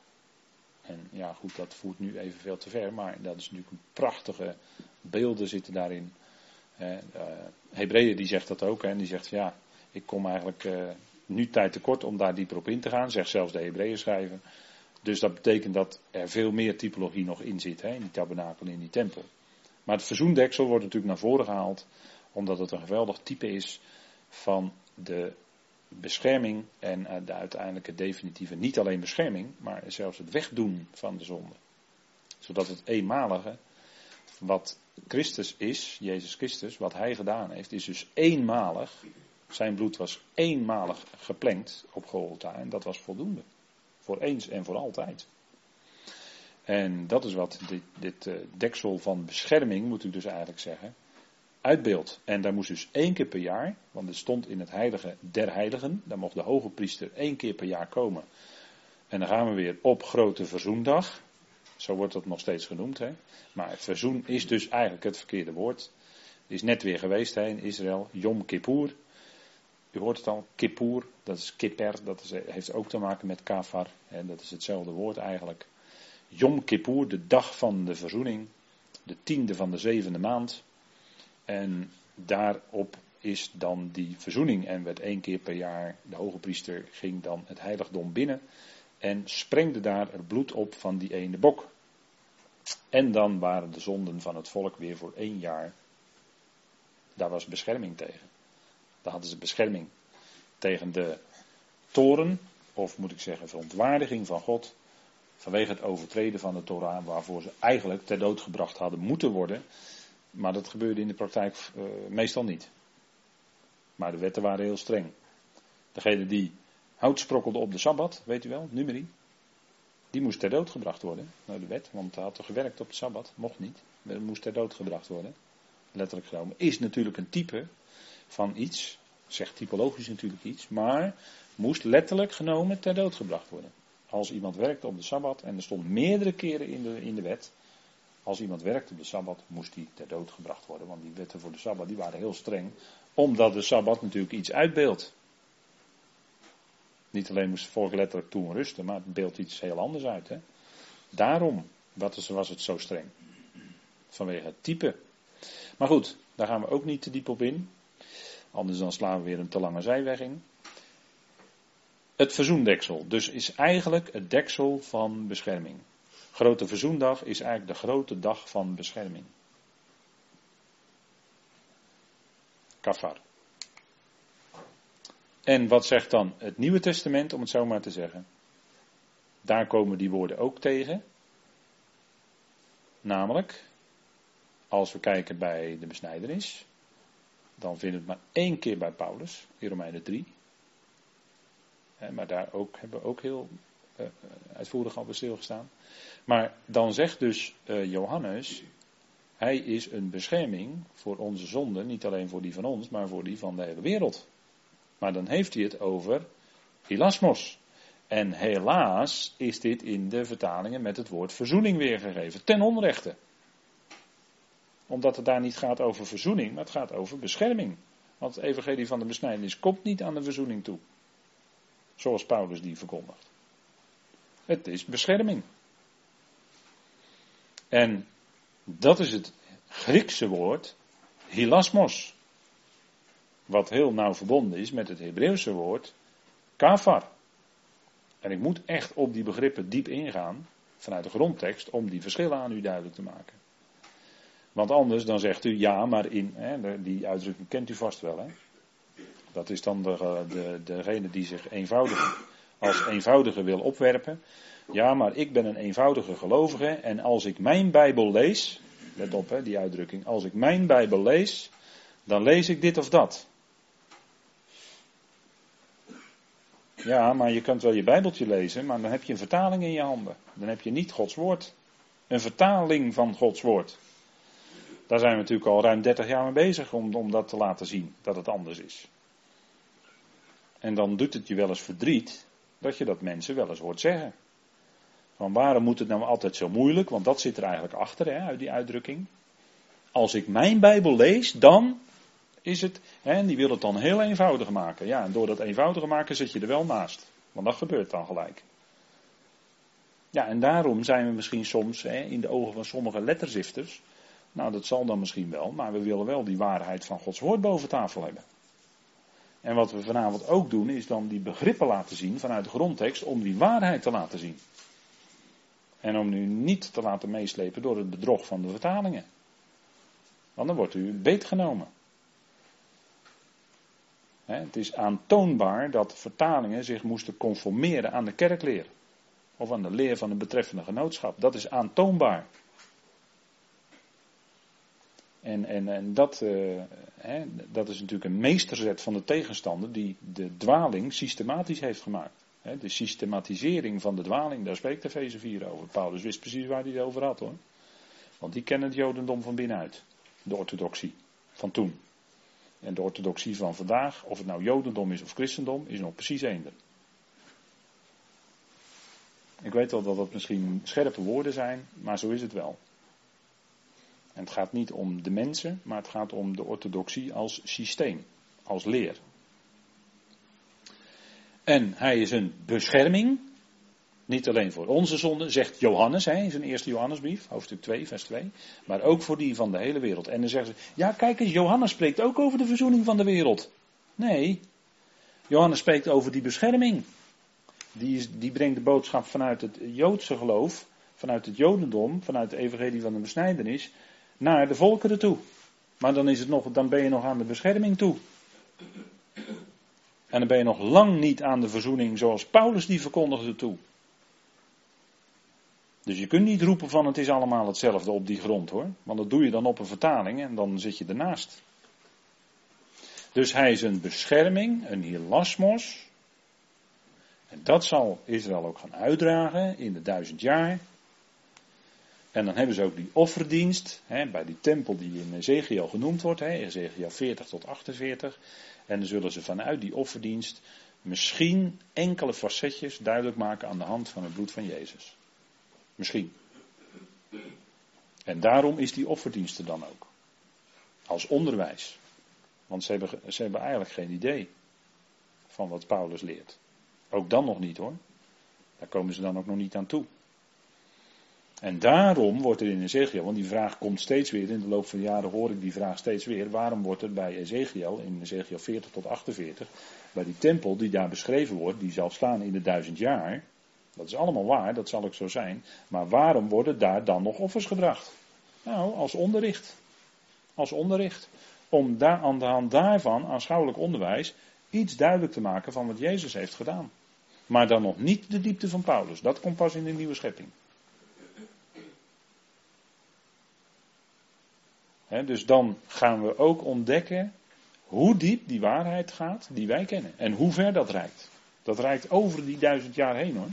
En ja, goed, dat voert nu even veel te ver. Maar dat is natuurlijk een prachtige beelden zitten daarin. Uh, Hebreeën die zegt dat ook. En die zegt ja, ik kom eigenlijk uh, nu tijd tekort om daar dieper op in te gaan. Zegt zelfs de Hebreeën schrijven. Dus dat betekent dat er veel meer typologie nog in zit. Hè, in die tabernakel, in die tempel. Maar het verzoendeksel wordt natuurlijk naar voren gehaald. Omdat het een geweldig type is van de bescherming en eh, de uiteindelijke definitieve, niet alleen bescherming, maar zelfs het wegdoen van de zonde. Zodat het eenmalige, wat Christus is, Jezus Christus, wat hij gedaan heeft, is dus eenmalig. Zijn bloed was eenmalig geplengd op Golgotha en dat was voldoende. Voor eens en voor altijd. En dat is wat dit, dit uh, deksel van bescherming, moet ik dus eigenlijk zeggen, uitbeeld. En daar moest dus één keer per jaar, want het stond in het heilige der heiligen, daar mocht de hoge priester één keer per jaar komen. En dan gaan we weer op grote verzoendag. Zo wordt dat nog steeds genoemd. Hè? Maar het verzoen is dus eigenlijk het verkeerde woord. is net weer geweest hè, in Israël. Yom Kippur. U hoort het al, Kippur, dat is kipper, dat heeft ook te maken met kafar. Hè, dat is hetzelfde woord eigenlijk. Yom Kippur, de dag van de verzoening. De tiende van de zevende maand. En daarop is dan die verzoening. En werd één keer per jaar, de hoge priester ging dan het heiligdom binnen. En sprengde daar het bloed op van die ene bok. En dan waren de zonden van het volk weer voor één jaar. Daar was bescherming tegen. Daar hadden ze bescherming tegen de toren, of moet ik zeggen verontwaardiging van God. Vanwege het overtreden van de Torah, waarvoor ze eigenlijk ter dood gebracht hadden moeten worden. Maar dat gebeurde in de praktijk uh, meestal niet. Maar de wetten waren heel streng. Degene die hout sprokkelde op de sabbat, weet u wel, numeri, die moest ter dood gebracht worden. Nou, de wet, want hij had toch gewerkt op de sabbat, mocht niet. Maar moest ter dood gebracht worden. Letterlijk genomen. Is natuurlijk een type van iets, zegt typologisch natuurlijk iets, maar moest letterlijk genomen ter dood gebracht worden. Als iemand werkte op de sabbat, en er stond meerdere keren in de, in de wet, als iemand werkte op de Sabbat, moest hij ter dood gebracht worden. Want die wetten voor de Sabbat die waren heel streng. Omdat de Sabbat natuurlijk iets uitbeeldt. Niet alleen moest het volk letterlijk toen rusten, maar het beeldt iets heel anders uit. Hè? Daarom was het zo streng. Vanwege het type. Maar goed, daar gaan we ook niet te diep op in. Anders dan slaan we weer een te lange zijweg in. Het verzoendeksel. Dus is eigenlijk het deksel van bescherming. Grote Verzoendag is eigenlijk de grote dag van bescherming. Kafar. En wat zegt dan het Nieuwe Testament, om het zo maar te zeggen? Daar komen die woorden ook tegen. Namelijk, als we kijken bij de besnijdenis, dan vinden we het maar één keer bij Paulus, in Romeinen 3. Maar daar ook, hebben we ook heel uh, uitvoerig al bij stilgestaan. Maar dan zegt dus uh, Johannes, hij is een bescherming voor onze zonden, niet alleen voor die van ons, maar voor die van de hele wereld. Maar dan heeft hij het over hilasmos. En helaas is dit in de vertalingen met het woord verzoening weergegeven, ten onrechte. Omdat het daar niet gaat over verzoening, maar het gaat over bescherming. Want het evangelie van de besnijdenis komt niet aan de verzoening toe. Zoals Paulus die verkondigt. Het is bescherming. En dat is het Griekse woord hilasmos. Wat heel nauw verbonden is met het Hebreeuwse woord kafar. En ik moet echt op die begrippen diep ingaan vanuit de grondtekst om die verschillen aan u duidelijk te maken. Want anders dan zegt u ja, maar in, hè, die uitdrukking kent u vast wel. Hè? Dat is dan de, de, degene die zich eenvoudig als eenvoudige wil opwerpen. Ja, maar ik ben een eenvoudige gelovige en als ik mijn Bijbel lees, let op hè, die uitdrukking, als ik mijn Bijbel lees, dan lees ik dit of dat. Ja, maar je kunt wel je Bijbeltje lezen, maar dan heb je een vertaling in je handen. Dan heb je niet Gods woord. Een vertaling van Gods woord. Daar zijn we natuurlijk al ruim 30 jaar mee bezig om, om dat te laten zien, dat het anders is. En dan doet het je wel eens verdriet dat je dat mensen wel eens hoort zeggen. Van waarom moet het nou altijd zo moeilijk? Want dat zit er eigenlijk achter, hè, uit die uitdrukking. Als ik mijn Bijbel lees, dan is het. Hè, en die wil het dan heel eenvoudig maken. Ja, en door dat eenvoudiger maken zit je er wel naast. Want dat gebeurt dan gelijk. Ja, en daarom zijn we misschien soms hè, in de ogen van sommige letterzifters. Nou, dat zal dan misschien wel, maar we willen wel die waarheid van Gods woord boven tafel hebben. En wat we vanavond ook doen, is dan die begrippen laten zien vanuit de grondtekst om die waarheid te laten zien. En om u niet te laten meeslepen door het bedrog van de vertalingen. Want dan wordt u beetgenomen. het is aantoonbaar dat vertalingen zich moesten conformeren aan de kerkleer. Of aan de leer van het betreffende genootschap. Dat is aantoonbaar. En, en, en dat, uh, hè, dat is natuurlijk een meesterzet van de tegenstander die de dwaling systematisch heeft gemaakt. Hè, de systematisering van de dwaling, daar spreekt Efeze 4 over. Paulus wist precies waar hij het over had hoor. Want die kennen het Jodendom van binnenuit. De orthodoxie van toen. En de orthodoxie van vandaag, of het nou Jodendom is of christendom, is nog precies eender. Ik weet wel dat dat misschien scherpe woorden zijn, maar zo is het wel. En het gaat niet om de mensen, maar het gaat om de orthodoxie als systeem, als leer. En hij is een bescherming, niet alleen voor onze zonden, zegt Johannes hè, in zijn eerste Johannesbrief, hoofdstuk 2, vers 2, maar ook voor die van de hele wereld. En dan zeggen ze, ja kijk eens, Johannes spreekt ook over de verzoening van de wereld. Nee, Johannes spreekt over die bescherming. Die, is, die brengt de boodschap vanuit het Joodse geloof, vanuit het Jodendom, vanuit de evangelie van de besnijdenis, naar de volkeren toe. Maar dan, is het nog, dan ben je nog aan de bescherming toe. En dan ben je nog lang niet aan de verzoening zoals Paulus die verkondigde toe. Dus je kunt niet roepen van het is allemaal hetzelfde op die grond hoor. Want dat doe je dan op een vertaling en dan zit je ernaast. Dus hij is een bescherming, een hilasmos. En dat zal Israël ook gaan uitdragen in de duizend jaar. En dan hebben ze ook die offerdienst hè, bij die tempel die in Ezekiel genoemd wordt, hè, Ezekiel 40 tot 48. En dan zullen ze vanuit die offerdienst misschien enkele facetjes duidelijk maken aan de hand van het bloed van Jezus. Misschien. En daarom is die offerdienst er dan ook. Als onderwijs. Want ze hebben, ze hebben eigenlijk geen idee van wat Paulus leert. Ook dan nog niet hoor. Daar komen ze dan ook nog niet aan toe. En daarom wordt er in Ezekiel, want die vraag komt steeds weer, in de loop van de jaren hoor ik die vraag steeds weer, waarom wordt er bij Ezekiel, in Ezekiel 40 tot 48, bij die tempel die daar beschreven wordt, die zal staan in de duizend jaar, dat is allemaal waar, dat zal ook zo zijn, maar waarom worden daar dan nog offers gebracht? Nou, als onderricht. Als onderricht. Om daar, aan de hand daarvan, aanschouwelijk onderwijs, iets duidelijk te maken van wat Jezus heeft gedaan. Maar dan nog niet de diepte van Paulus. Dat komt pas in de nieuwe schepping. Dus dan gaan we ook ontdekken hoe diep die waarheid gaat die wij kennen. En hoe ver dat reikt. Dat reikt over die duizend jaar heen hoor.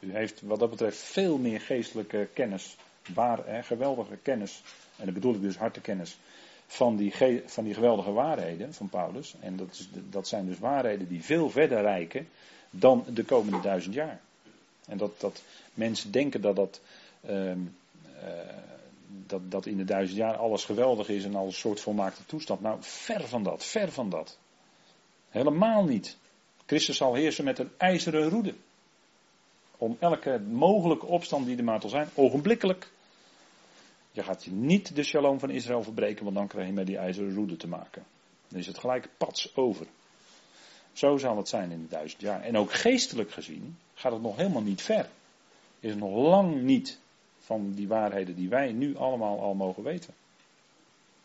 U heeft wat dat betreft veel meer geestelijke kennis. Waar, geweldige kennis. En dat bedoel ik dus hartekennis. Van die, van die geweldige waarheden van Paulus. En dat, is, dat zijn dus waarheden die veel verder reiken dan de komende duizend jaar. En dat, dat mensen denken dat dat. Uh, dat, dat in de duizend jaar alles geweldig is en alles een soort volmaakte toestand. Nou, ver van dat, ver van dat. Helemaal niet. Christus zal heersen met een ijzeren roede. Om elke mogelijke opstand die er maar zal zijn, ogenblikkelijk. Je gaat je niet de shalom van Israël verbreken, want dan krijg je met die ijzeren roede te maken. Dan is het gelijk pats over. Zo zal het zijn in de duizend jaar. En ook geestelijk gezien gaat het nog helemaal niet ver. Is nog lang niet van die waarheden die wij nu allemaal al mogen weten.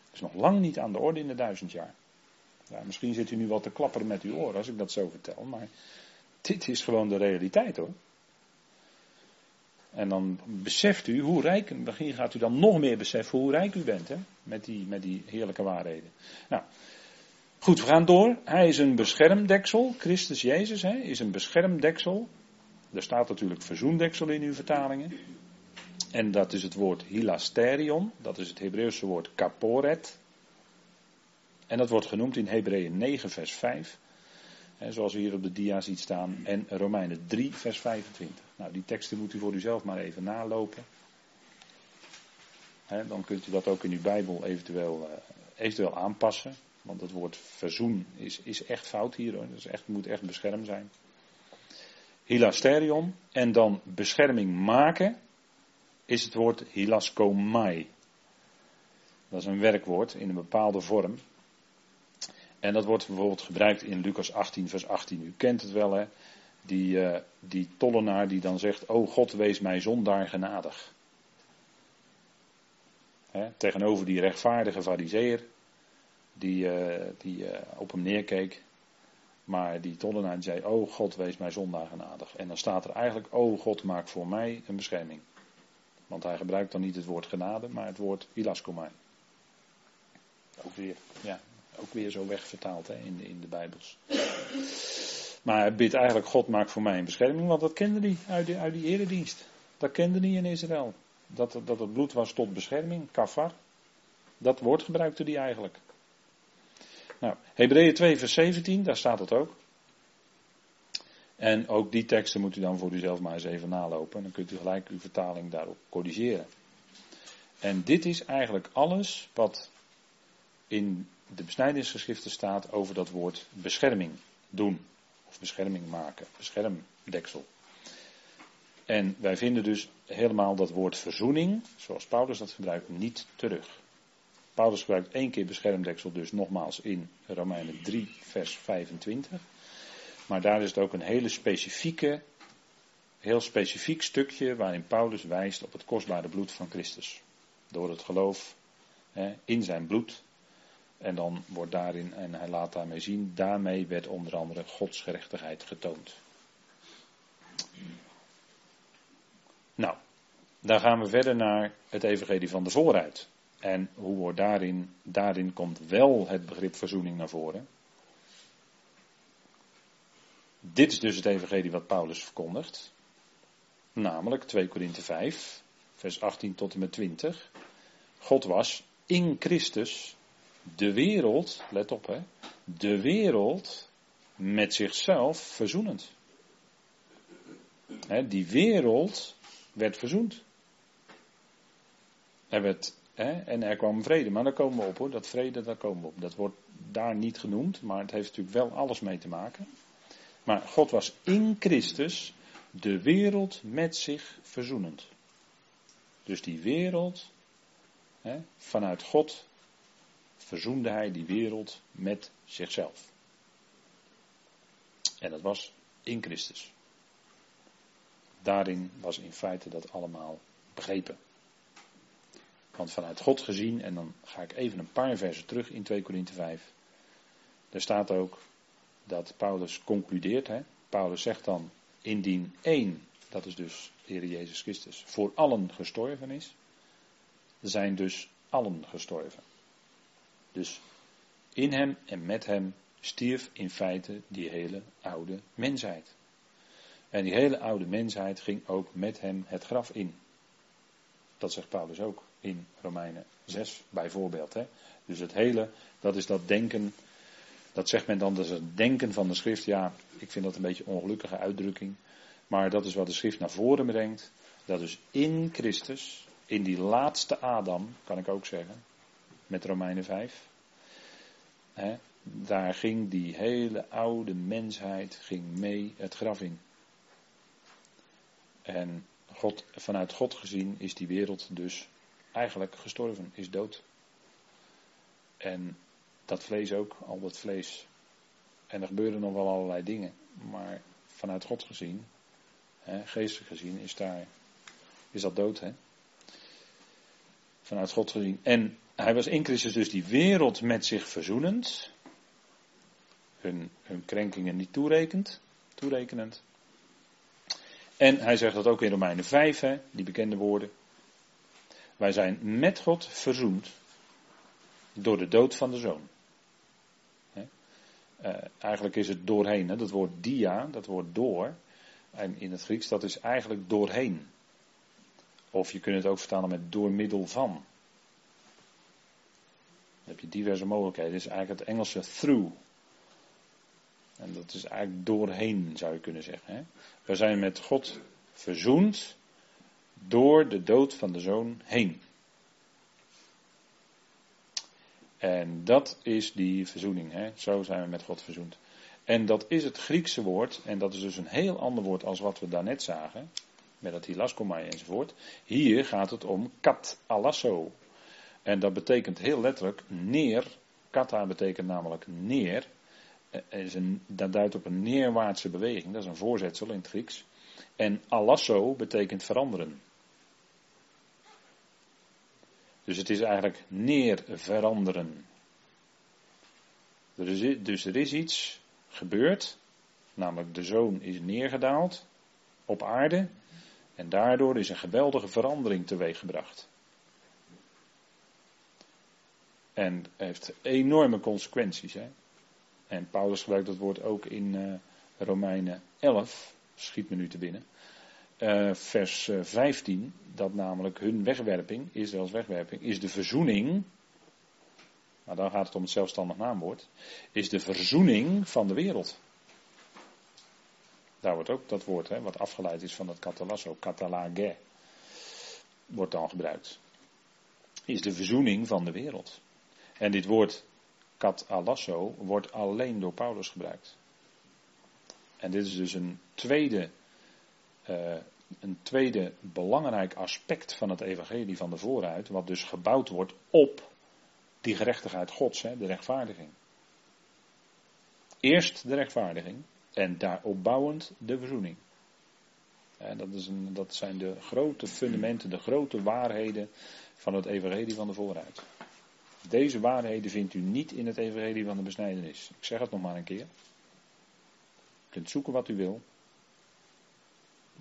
Het is nog lang niet aan de orde in de duizend jaar. Ja, misschien zit u nu wat te klapperen met uw oren als ik dat zo vertel, maar dit is gewoon de realiteit hoor. En dan beseft u hoe rijk, misschien gaat u dan nog meer beseffen hoe rijk u bent hè, met, die, met die heerlijke waarheden. Nou, goed, we gaan door. Hij is een beschermdeksel, Christus Jezus hè, is een beschermdeksel. Er staat natuurlijk verzoendeksel in uw vertalingen. En dat is het woord hilasterion, dat is het Hebreeuwse woord kaporet. En dat wordt genoemd in Hebreeën 9, vers 5. Hè, zoals u hier op de dia ziet staan. En Romeinen 3, vers 25. Nou, die teksten moet u voor uzelf maar even nalopen. Dan kunt u dat ook in uw Bijbel eventueel, uh, eventueel aanpassen. Want het woord verzoen is, is echt fout hier. Hoor. Dus echt, moet echt beschermd zijn. Hilasterion. En dan bescherming maken is het woord hilaskomai. Dat is een werkwoord in een bepaalde vorm. En dat wordt bijvoorbeeld gebruikt in Lucas 18, vers 18. U kent het wel, hè? Die, uh, die tollenaar die dan zegt: O God, wees mij zondaar genadig. Hè? Tegenover die rechtvaardige fariseer, die, uh, die uh, op hem neerkeek. Maar die tollenaar die zei: O God, wees mij zondaar genadig. En dan staat er eigenlijk: O God, maak voor mij een bescherming. Want hij gebruikt dan niet het woord genade, maar het woord ilaskomai. Ook weer, ja, ook weer zo wegvertaald hè, in, de, in de Bijbels. Maar hij bidt eigenlijk, God maakt voor mij een bescherming, want dat kende hij uit, de, uit die eredienst. Dat kende hij in Israël. Dat, dat het bloed was tot bescherming, kafar. Dat woord gebruikte hij eigenlijk. Nou, Hebreeën 2 vers 17, daar staat het ook. En ook die teksten moet u dan voor uzelf maar eens even nalopen. Dan kunt u gelijk uw vertaling daarop corrigeren. En dit is eigenlijk alles wat in de besnijdingsgeschriften staat over dat woord bescherming doen. Of bescherming maken, beschermdeksel. En wij vinden dus helemaal dat woord verzoening, zoals Paulus dat gebruikt, niet terug. Paulus gebruikt één keer beschermdeksel dus nogmaals in Romeinen 3, vers 25. Maar daar is het ook een hele specifieke, heel specifiek stukje waarin Paulus wijst op het kostbare bloed van Christus. Door het geloof hè, in zijn bloed en dan wordt daarin, en hij laat daarmee zien, daarmee werd onder andere Gods gerechtigheid getoond. Nou, dan gaan we verder naar het evangelie van de vooruit. En hoe wordt daarin, daarin komt wel het begrip verzoening naar voren. Dit is dus het evangelie wat Paulus verkondigt. Namelijk 2 Korinthe 5, vers 18 tot en met 20. God was in Christus de wereld, let op hè, de wereld met zichzelf verzoenend. Die wereld werd verzoend. Er werd, en er kwam vrede, maar daar komen we op hoor, dat vrede, daar komen we op. Dat wordt daar niet genoemd, maar het heeft natuurlijk wel alles mee te maken. Maar God was in Christus de wereld met zich verzoenend. Dus die wereld, hè, vanuit God verzoende hij die wereld met zichzelf. En dat was in Christus. Daarin was in feite dat allemaal begrepen. Want vanuit God gezien, en dan ga ik even een paar versen terug in 2 Korinthe 5. Daar staat ook dat Paulus concludeert. Hè? Paulus zegt dan, indien één, dat is dus de Heer Jezus Christus, voor allen gestorven is, zijn dus allen gestorven. Dus in hem en met hem stierf in feite die hele oude mensheid. En die hele oude mensheid ging ook met hem het graf in. Dat zegt Paulus ook in Romeinen 6 bijvoorbeeld. Hè? Dus het hele, dat is dat denken, dat zegt men dan, dat is het denken van de schrift. Ja, ik vind dat een beetje een ongelukkige uitdrukking. Maar dat is wat de schrift naar voren brengt. Dat is in Christus, in die laatste Adam, kan ik ook zeggen, met Romeinen 5. Hè, daar ging die hele oude mensheid ging mee het graf in. En God, vanuit God gezien is die wereld dus eigenlijk gestorven, is dood. En dat vlees ook, al dat vlees. En er gebeuren nog wel allerlei dingen. Maar vanuit God gezien, hè, geestelijk gezien, is, daar, is dat dood. Hè? Vanuit God gezien. En hij was in Christus dus die wereld met zich verzoenend. Hun, hun krenkingen niet toerekend, toerekenend. En hij zegt dat ook in Romeinen 5, hè, die bekende woorden. Wij zijn met God verzoend door de dood van de zoon. Uh, eigenlijk is het doorheen. Hè? Dat woord dia, dat woord door. En in het Grieks, dat is eigenlijk doorheen. Of je kunt het ook vertalen met door middel van. Dan heb je diverse mogelijkheden. Is eigenlijk het Engelse through. En dat is eigenlijk doorheen, zou je kunnen zeggen. Hè? We zijn met God verzoend door de dood van de zoon heen. En dat is die verzoening. Hè? Zo zijn we met God verzoend. En dat is het Griekse woord, en dat is dus een heel ander woord als wat we daarnet zagen, met dat hilaskomai enzovoort. Hier gaat het om kat alasso. En dat betekent heel letterlijk neer. Kata betekent namelijk neer. Eh, is een, dat duidt op een neerwaartse beweging, dat is een voorzetsel in het Grieks. En alasso betekent veranderen. Dus het is eigenlijk neer veranderen. Er is, dus er is iets gebeurd, namelijk de zoon is neergedaald op aarde en daardoor is een geweldige verandering teweeggebracht. En heeft enorme consequenties. Hè? En Paulus gebruikt dat woord ook in uh, Romeinen 11, schiet me nu te binnen. Uh, vers 15, eh, dat namelijk hun wegwerping, Israëls wegwerping, is de verzoening, maar dan gaat het om het zelfstandig naamwoord, is de verzoening van de wereld. Daar wordt ook dat woord, hè, wat afgeleid is van het catalasso, catalage, wordt dan gebruikt. Is de verzoening van de wereld. En dit woord catalasso wordt alleen door Paulus gebruikt. En dit is dus een tweede, uh, een tweede belangrijk aspect van het evangelie van de vooruit, wat dus gebouwd wordt op die gerechtigheid Gods, hè, de rechtvaardiging. Eerst de rechtvaardiging en daarop bouwend de verzoening. dat, is een, dat zijn de grote fundamenten, de grote waarheden van het evangelie van de vooruit. Deze waarheden vindt u niet in het evangelie van de besnijdenis. Ik zeg het nog maar een keer. U kunt zoeken wat u wil,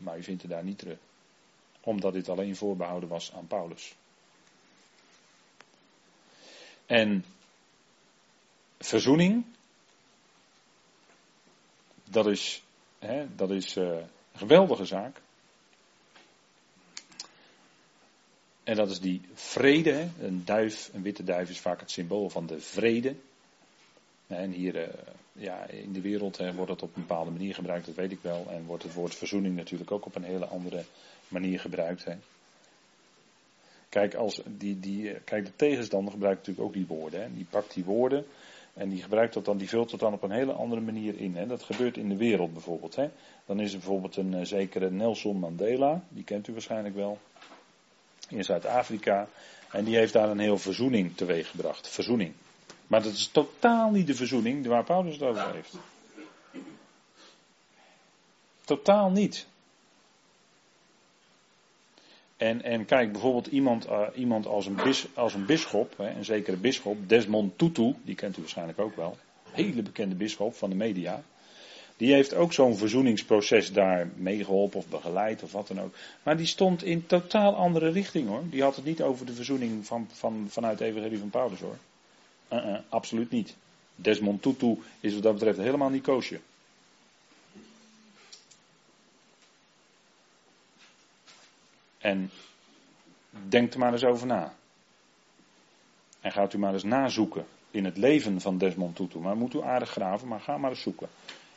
maar u vindt het daar niet terug. Omdat dit alleen voorbehouden was aan Paulus. En verzoening, dat is, hè, dat is uh, een geweldige zaak. En dat is die vrede. Een duif, een witte duif is vaak het symbool van de vrede. En hier uh, ja, in de wereld wordt het op een bepaalde manier gebruikt, dat weet ik wel. En wordt het woord verzoening natuurlijk ook op een hele andere manier gebruikt. Hè. Kijk, als die, die, kijk, de tegenstander gebruikt natuurlijk ook die woorden. Hè. Die pakt die woorden en die gebruikt dat dan, die vult het dan op een hele andere manier in. Hè. Dat gebeurt in de wereld bijvoorbeeld. Hè. Dan is er bijvoorbeeld een uh, zekere Nelson Mandela, die kent u waarschijnlijk wel in Zuid-Afrika. En die heeft daar een heel verzoening teweeg gebracht. Verzoening. Maar dat is totaal niet de verzoening waar Paulus het over heeft. Totaal niet. En, en kijk, bijvoorbeeld iemand, uh, iemand als, een bis, als een bisschop, hè, een zekere bisschop, Desmond Tutu, die kent u waarschijnlijk ook wel. Hele bekende bisschop van de media. Die heeft ook zo'n verzoeningsproces daar meegeholpen of begeleid of wat dan ook. Maar die stond in totaal andere richting hoor. Die had het niet over de verzoening van, van, vanuit de evangelie van Paulus hoor. Uh -uh, absoluut niet. Desmond Tutu is wat dat betreft helemaal niet koosje. En denk er maar eens over na. En gaat u maar eens nazoeken in het leven van Desmond Tutu. Maar moet u aardig graven, maar ga maar eens zoeken.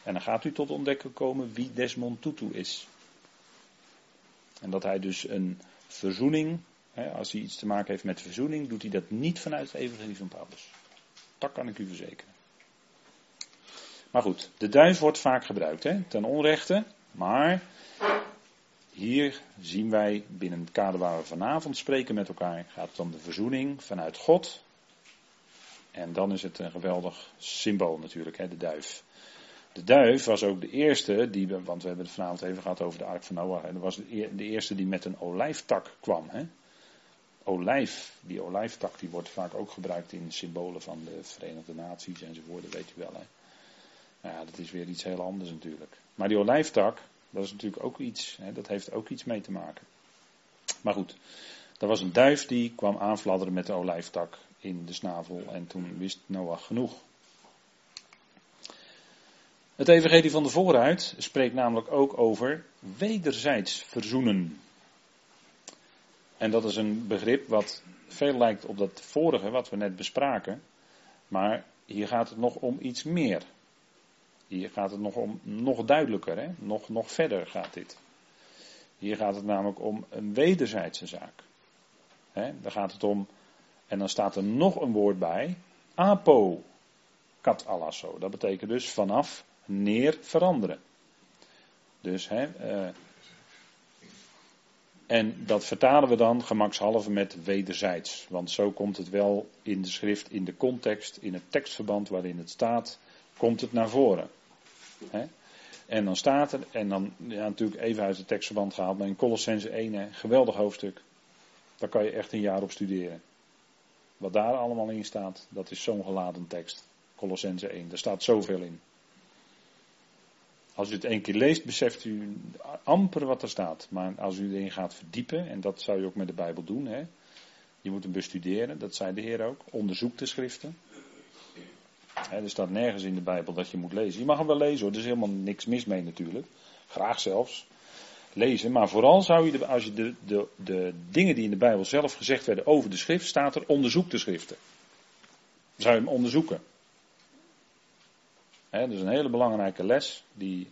En dan gaat u tot ontdekken komen wie Desmond Tutu is. En dat hij dus een verzoening, hè, als hij iets te maken heeft met verzoening, doet hij dat niet vanuit het evangelie van Paulus. Dat kan ik u verzekeren. Maar goed, de duif wordt vaak gebruikt, hè, ten onrechte. Maar hier zien wij binnen het kader waar we vanavond spreken met elkaar, gaat het om de verzoening vanuit God. En dan is het een geweldig symbool natuurlijk, hè, de duif. De duif was ook de eerste, die, want we hebben het vanavond even gehad over de ark van Noach. Dat was de eerste die met een olijftak kwam. Hè? Olijf, die olijftak die wordt vaak ook gebruikt in symbolen van de Verenigde Naties enzovoort, dat weet u wel. Hè? Nou ja, dat is weer iets heel anders natuurlijk. Maar die olijftak, dat is natuurlijk ook iets, hè, dat heeft ook iets mee te maken. Maar goed, er was een duif die kwam aanfladderen met de olijftak in de snavel en toen wist Noach genoeg. Het evangelie van de vooruit spreekt namelijk ook over wederzijds verzoenen. En dat is een begrip wat veel lijkt op dat vorige wat we net bespraken. Maar hier gaat het nog om iets meer. Hier gaat het nog om nog duidelijker, hè? Nog, nog verder gaat dit. Hier gaat het namelijk om een wederzijdse zaak. Hè? Daar gaat het om, en dan staat er nog een woord bij, apo. Dat betekent dus vanaf neer veranderen. Dus, hè, uh, en dat vertalen we dan gemakshalve met wederzijds. Want zo komt het wel in de schrift, in de context, in het tekstverband waarin het staat, komt het naar voren. En dan staat er, en dan ja, natuurlijk even uit het tekstverband gehaald, maar in Colossense 1, hè, geweldig hoofdstuk. Daar kan je echt een jaar op studeren. Wat daar allemaal in staat, dat is zo'n geladen tekst. Colossense 1, daar staat zoveel in. Als u het één keer leest, beseft u amper wat er staat. Maar als u erin gaat verdiepen, en dat zou je ook met de Bijbel doen, hè, je moet hem bestuderen, dat zei de Heer ook. Onderzoek de schriften. er staat nergens in de Bijbel dat je moet lezen. Je mag hem wel lezen hoor, er is helemaal niks mis mee natuurlijk. Graag zelfs. Lezen, maar vooral zou je, de, als je de, de, de dingen die in de Bijbel zelf gezegd werden over de schrift, staat er onderzoek de schriften. Zou je hem onderzoeken. He, is een hele belangrijke les die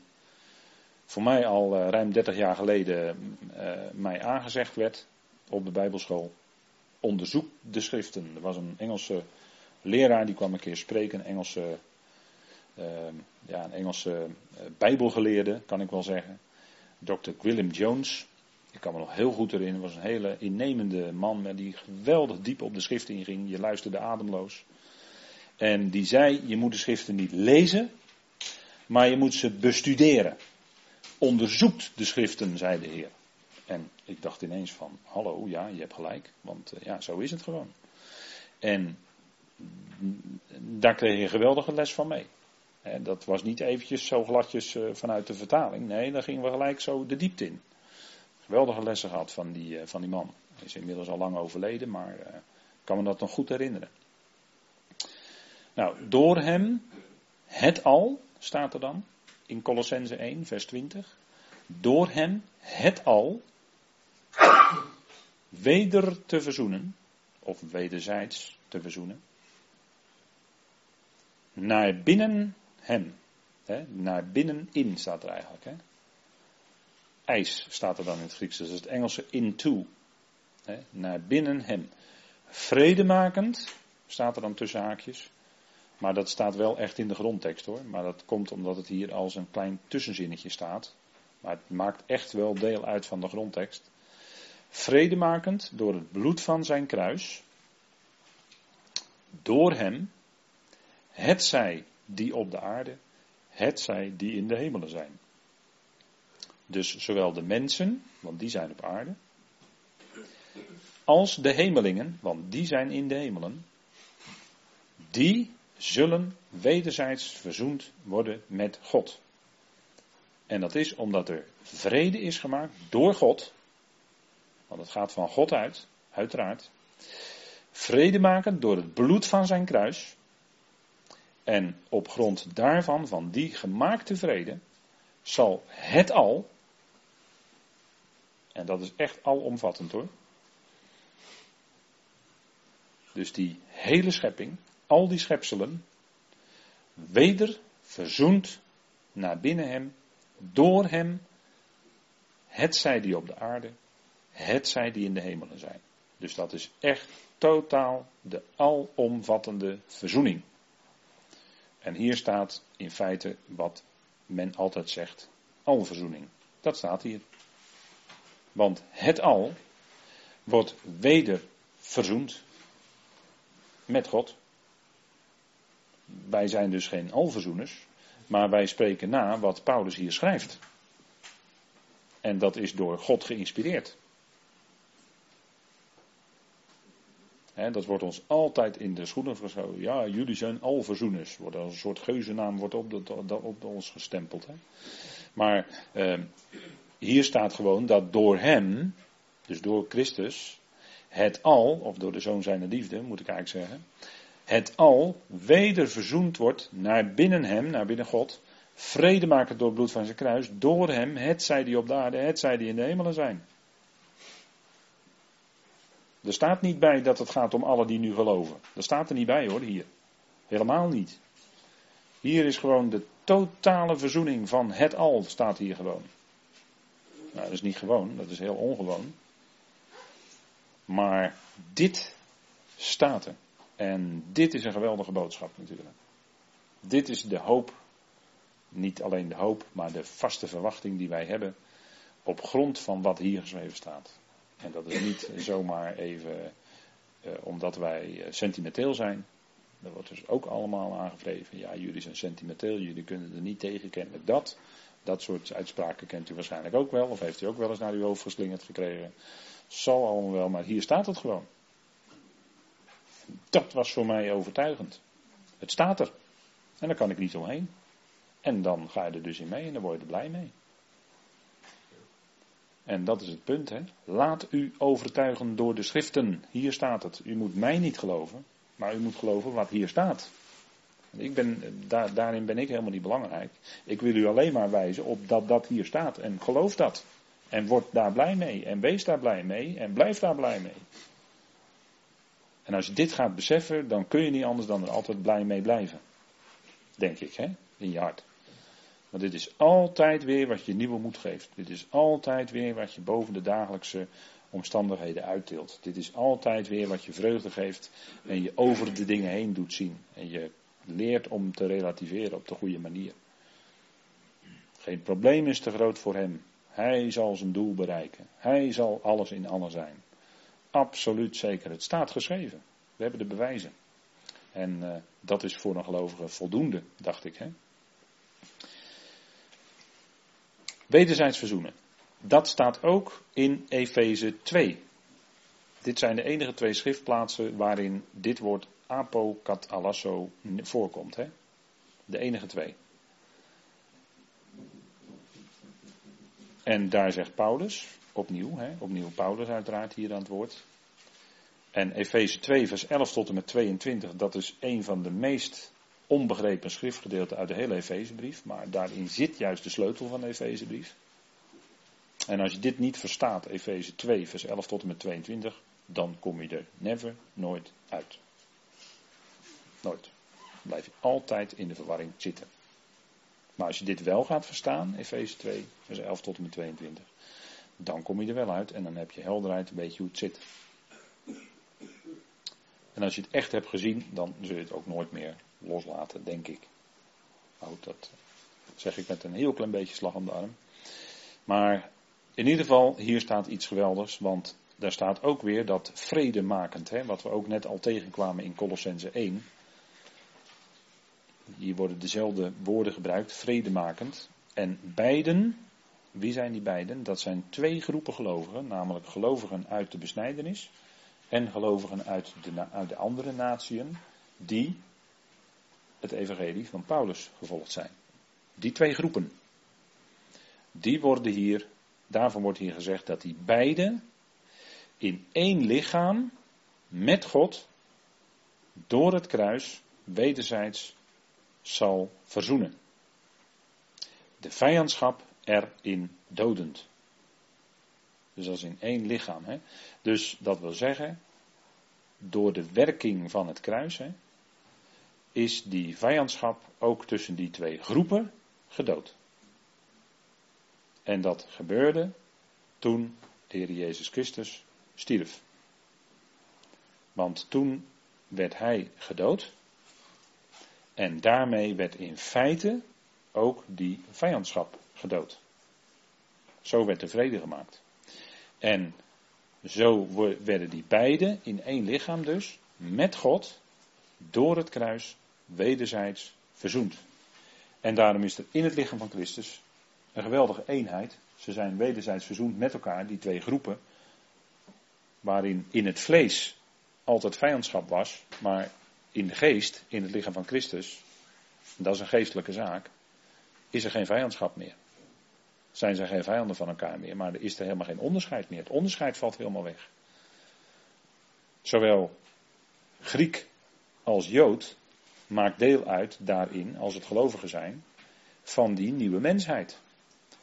voor mij al uh, ruim 30 jaar geleden uh, mij aangezegd werd op de Bijbelschool. Onderzoek de schriften. Er was een Engelse leraar die kwam een keer spreken, een Engelse, uh, ja, een Engelse Bijbelgeleerde, kan ik wel zeggen. Dr. Willem Jones. Ik kan me nog heel goed erin. was een hele innemende man die geweldig diep op de schriften inging. Je luisterde ademloos. En die zei, je moet de schriften niet lezen, maar je moet ze bestuderen. Onderzoekt de schriften, zei de Heer. En ik dacht ineens van, hallo, ja, je hebt gelijk, want eh, ja, zo is het gewoon. En daar kreeg je een geweldige les van mee. En dat was niet eventjes zo gladjes eh, vanuit de vertaling. Nee, daar gingen we gelijk zo de diepte in. Geweldige lessen gehad van die, eh, van die man. Hij is inmiddels al lang overleden, maar ik kan me dat nog goed herinneren. Nou, door hem, het al, staat er dan, in Colossense 1, vers 20. Door hem, het al, weder te verzoenen, of wederzijds te verzoenen, naar binnen hem. Hè, naar binnenin staat er eigenlijk. Hè. IJs staat er dan in het Grieks, dus het Engelse into. Hè, naar binnen hem. Vredemakend, staat er dan tussen haakjes, maar dat staat wel echt in de grondtekst hoor. Maar dat komt omdat het hier als een klein tussenzinnetje staat. Maar het maakt echt wel deel uit van de grondtekst. Vredemakend door het bloed van zijn kruis. Door hem. Het zij die op de aarde. Het zij die in de hemelen zijn. Dus zowel de mensen, want die zijn op aarde. Als de hemelingen, want die zijn in de hemelen. Die zullen wederzijds verzoend worden met God. En dat is omdat er vrede is gemaakt door God. Want het gaat van God uit, uiteraard. Vrede maken door het bloed van zijn kruis. En op grond daarvan, van die gemaakte vrede, zal het al, en dat is echt alomvattend hoor. Dus die hele schepping, al die schepselen weder verzoend naar binnen hem, door hem, het zij die op de aarde, het zij die in de hemelen zijn. Dus dat is echt totaal de alomvattende verzoening. En hier staat in feite wat men altijd zegt, alverzoening. Dat staat hier. Want het al wordt weder verzoend met God. Wij zijn dus geen alverzoeners, maar wij spreken na wat Paulus hier schrijft. En dat is door God geïnspireerd. dat wordt ons altijd in de schoenen geschoven. Ja, jullie zijn alverzoeners. Wordt als een soort geuzennaam wordt op, op ons gestempeld. Maar eh, hier staat gewoon dat door hem, dus door Christus, het al, of door de zoon zijner liefde, moet ik eigenlijk zeggen, het al weder verzoend wordt naar binnen hem, naar binnen God, vrede maken door het bloed van zijn kruis, door hem, het zij die op de aarde, het zij die in de hemelen zijn. Er staat niet bij dat het gaat om alle die nu geloven. Dat staat er niet bij hoor, hier. Helemaal niet. Hier is gewoon de Totale verzoening van het al staat hier gewoon. Nou, dat is niet gewoon, dat is heel ongewoon. Maar dit staat er. En dit is een geweldige boodschap natuurlijk. Dit is de hoop, niet alleen de hoop, maar de vaste verwachting die wij hebben op grond van wat hier geschreven staat. En dat is niet zomaar even eh, omdat wij eh, sentimenteel zijn. Dat wordt dus ook allemaal aangevreven. Ja, jullie zijn sentimenteel, jullie kunnen er niet tegen, kennelijk dat. Dat soort uitspraken kent u waarschijnlijk ook wel, of heeft u ook wel eens naar uw hoofd geslingerd gekregen. Zal allemaal wel, maar hier staat het gewoon. Dat was voor mij overtuigend. Het staat er. En daar kan ik niet omheen. En dan ga je er dus in mee en dan word je er blij mee. En dat is het punt, hè. Laat u overtuigen door de schriften. Hier staat het. U moet mij niet geloven, maar u moet geloven wat hier staat. Ik ben, daar, daarin ben ik helemaal niet belangrijk. Ik wil u alleen maar wijzen op dat dat hier staat. En geloof dat. En word daar blij mee. En wees daar blij mee. En blijf daar blij mee. En als je dit gaat beseffen, dan kun je niet anders dan er altijd blij mee blijven. Denk ik, hè? In je hart. Want dit is altijd weer wat je nieuwe moed geeft. Dit is altijd weer wat je boven de dagelijkse omstandigheden uittilt. Dit is altijd weer wat je vreugde geeft en je over de dingen heen doet zien. En je leert om te relativeren op de goede manier. Geen probleem is te groot voor hem. Hij zal zijn doel bereiken. Hij zal alles in alles zijn. Absoluut zeker. Het staat geschreven. We hebben de bewijzen. En uh, dat is voor een gelovige voldoende, dacht ik. Hè? Wederzijds verzoenen. Dat staat ook in Efeze 2. Dit zijn de enige twee schriftplaatsen waarin dit woord apokatalasso voorkomt. Hè? De enige twee. En daar zegt Paulus, opnieuw, hè, opnieuw Paulus uiteraard hier aan het woord. En Efeze 2, vers 11 tot en met 22, dat is een van de meest onbegrepen schriftgedeelten uit de hele Efezebrief. Maar daarin zit juist de sleutel van de Efezebrief. En als je dit niet verstaat, Efeze 2, vers 11 tot en met 22, dan kom je er never, nooit uit. Nooit. Dan blijf je altijd in de verwarring zitten. Maar als je dit wel gaat verstaan, Efeze 2, vers 11 tot en met 22, dan kom je er wel uit en dan heb je helderheid een beetje hoe het zit. En als je het echt hebt gezien, dan zul je het ook nooit meer loslaten, denk ik. Nou, dat zeg ik met een heel klein beetje slag om de arm. Maar in ieder geval, hier staat iets geweldigs, want daar staat ook weer dat vredemakend, hè, wat we ook net al tegenkwamen in Colossense 1. Hier worden dezelfde woorden gebruikt, vredemakend. En beiden, wie zijn die beiden? Dat zijn twee groepen gelovigen, namelijk gelovigen uit de besnijdenis en gelovigen uit de, uit de andere natieën, die het evangelie van Paulus gevolgd zijn. Die twee groepen, die worden hier, daarvan wordt hier gezegd dat die beiden in één lichaam met God door het kruis wederzijds zal verzoenen. De vijandschap erin dodend. Dus is in één lichaam. Hè? Dus dat wil zeggen, door de werking van het kruis hè, is die vijandschap ook tussen die twee groepen gedood. En dat gebeurde toen de Heer Jezus Christus stierf. Want toen werd hij gedood. En daarmee werd in feite ook die vijandschap gedood. Zo werd de vrede gemaakt. En zo werden die beiden in één lichaam dus, met God, door het kruis, wederzijds verzoend. En daarom is er in het lichaam van Christus een geweldige eenheid. Ze zijn wederzijds verzoend met elkaar, die twee groepen, waarin in het vlees altijd vijandschap was, maar in de geest, in het lichaam van Christus, dat is een geestelijke zaak, is er geen vijandschap meer. Zijn ze geen vijanden van elkaar meer, maar er is er helemaal geen onderscheid meer. Het onderscheid valt helemaal weg. Zowel Griek als Jood maakt deel uit daarin, als het gelovigen zijn, van die nieuwe mensheid.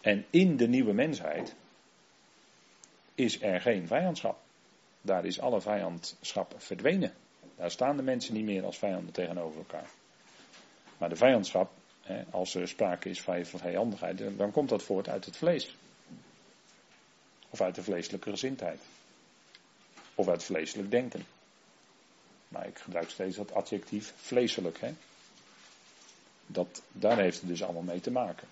En in de nieuwe mensheid is er geen vijandschap. Daar is alle vijandschap verdwenen. Daar staan de mensen niet meer als vijanden tegenover elkaar. Maar de vijandschap als er sprake is van vijandigheid, dan komt dat voort uit het vlees. Of uit de vleeselijke gezindheid. Of uit vleeselijk denken. Maar ik gebruik steeds dat adjectief vleeselijk. Hè? Dat, daar heeft het dus allemaal mee te maken.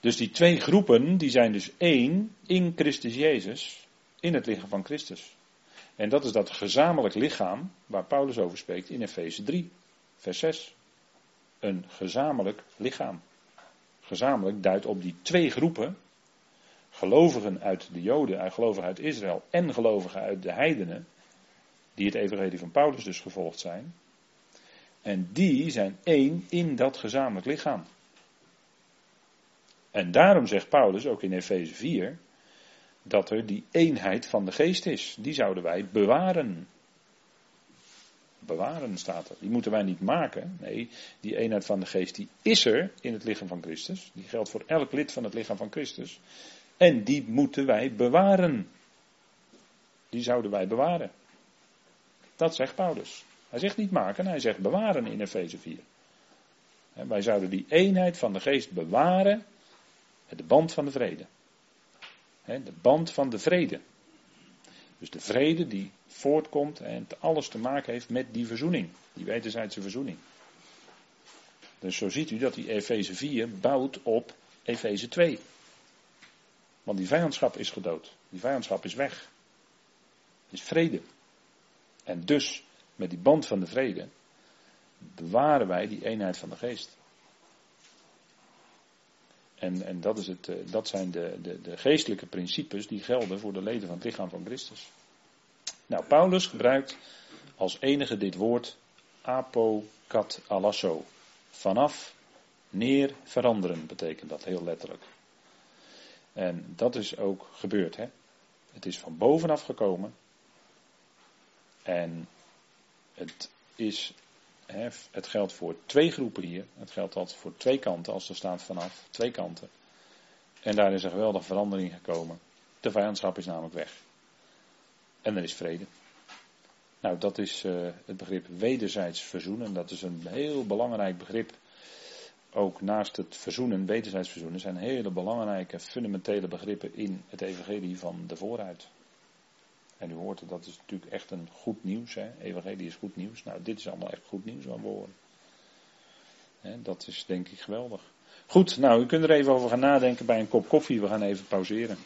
Dus die twee groepen, die zijn dus één in Christus Jezus, in het lichaam van Christus. En dat is dat gezamenlijk lichaam waar Paulus over spreekt in Efeze 3, vers 6. Een gezamenlijk lichaam. Gezamenlijk duidt op die twee groepen, gelovigen uit de Joden, en gelovigen uit Israël en gelovigen uit de heidenen, die het evangelie van Paulus dus gevolgd zijn. En die zijn één in dat gezamenlijk lichaam. En daarom zegt Paulus ook in Efeze 4 dat er die eenheid van de geest is. Die zouden wij bewaren. Bewaren staat er. Die moeten wij niet maken. Nee, die eenheid van de geest die is er in het lichaam van Christus. Die geldt voor elk lid van het lichaam van Christus. En die moeten wij bewaren. Die zouden wij bewaren. Dat zegt Paulus. Hij zegt niet maken, hij zegt bewaren in Efeze 4. Wij zouden die eenheid van de geest bewaren de band van de vrede. De band van de vrede. Dus de vrede die voortkomt en alles te maken heeft met die verzoening, die wederzijdse verzoening. Dus zo ziet u dat die Efeze 4 bouwt op Efeze 2. Want die vijandschap is gedood. Die vijandschap is weg. Is vrede. En dus, met die band van de vrede, bewaren wij die eenheid van de geest. En, en dat, is het, eh, dat zijn de, de, de geestelijke principes die gelden voor de leden van het lichaam van Christus. Nou, Paulus gebruikt als enige dit woord apokat alasso. Vanaf, neer, veranderen betekent dat heel letterlijk. En dat is ook gebeurd. Hè? Het is van bovenaf gekomen. En het is het geldt voor twee groepen hier. Het geldt altijd voor twee kanten, als er staat vanaf twee kanten. En daar is een geweldige verandering gekomen. De vijandschap is namelijk weg. En er is vrede. Nou, dat is uh, het begrip wederzijds verzoenen. Dat is een heel belangrijk begrip. Ook naast het verzoenen, wederzijds verzoenen, zijn hele belangrijke fundamentele begrippen in het evangelie van de vooruit. En u hoort het, dat is natuurlijk echt een goed nieuws. Hè? Evangelie is goed nieuws. Nou, dit is allemaal echt goed nieuws wat we horen. dat is denk ik geweldig. Goed, nou, u kunt er even over gaan nadenken bij een kop koffie. We gaan even pauzeren.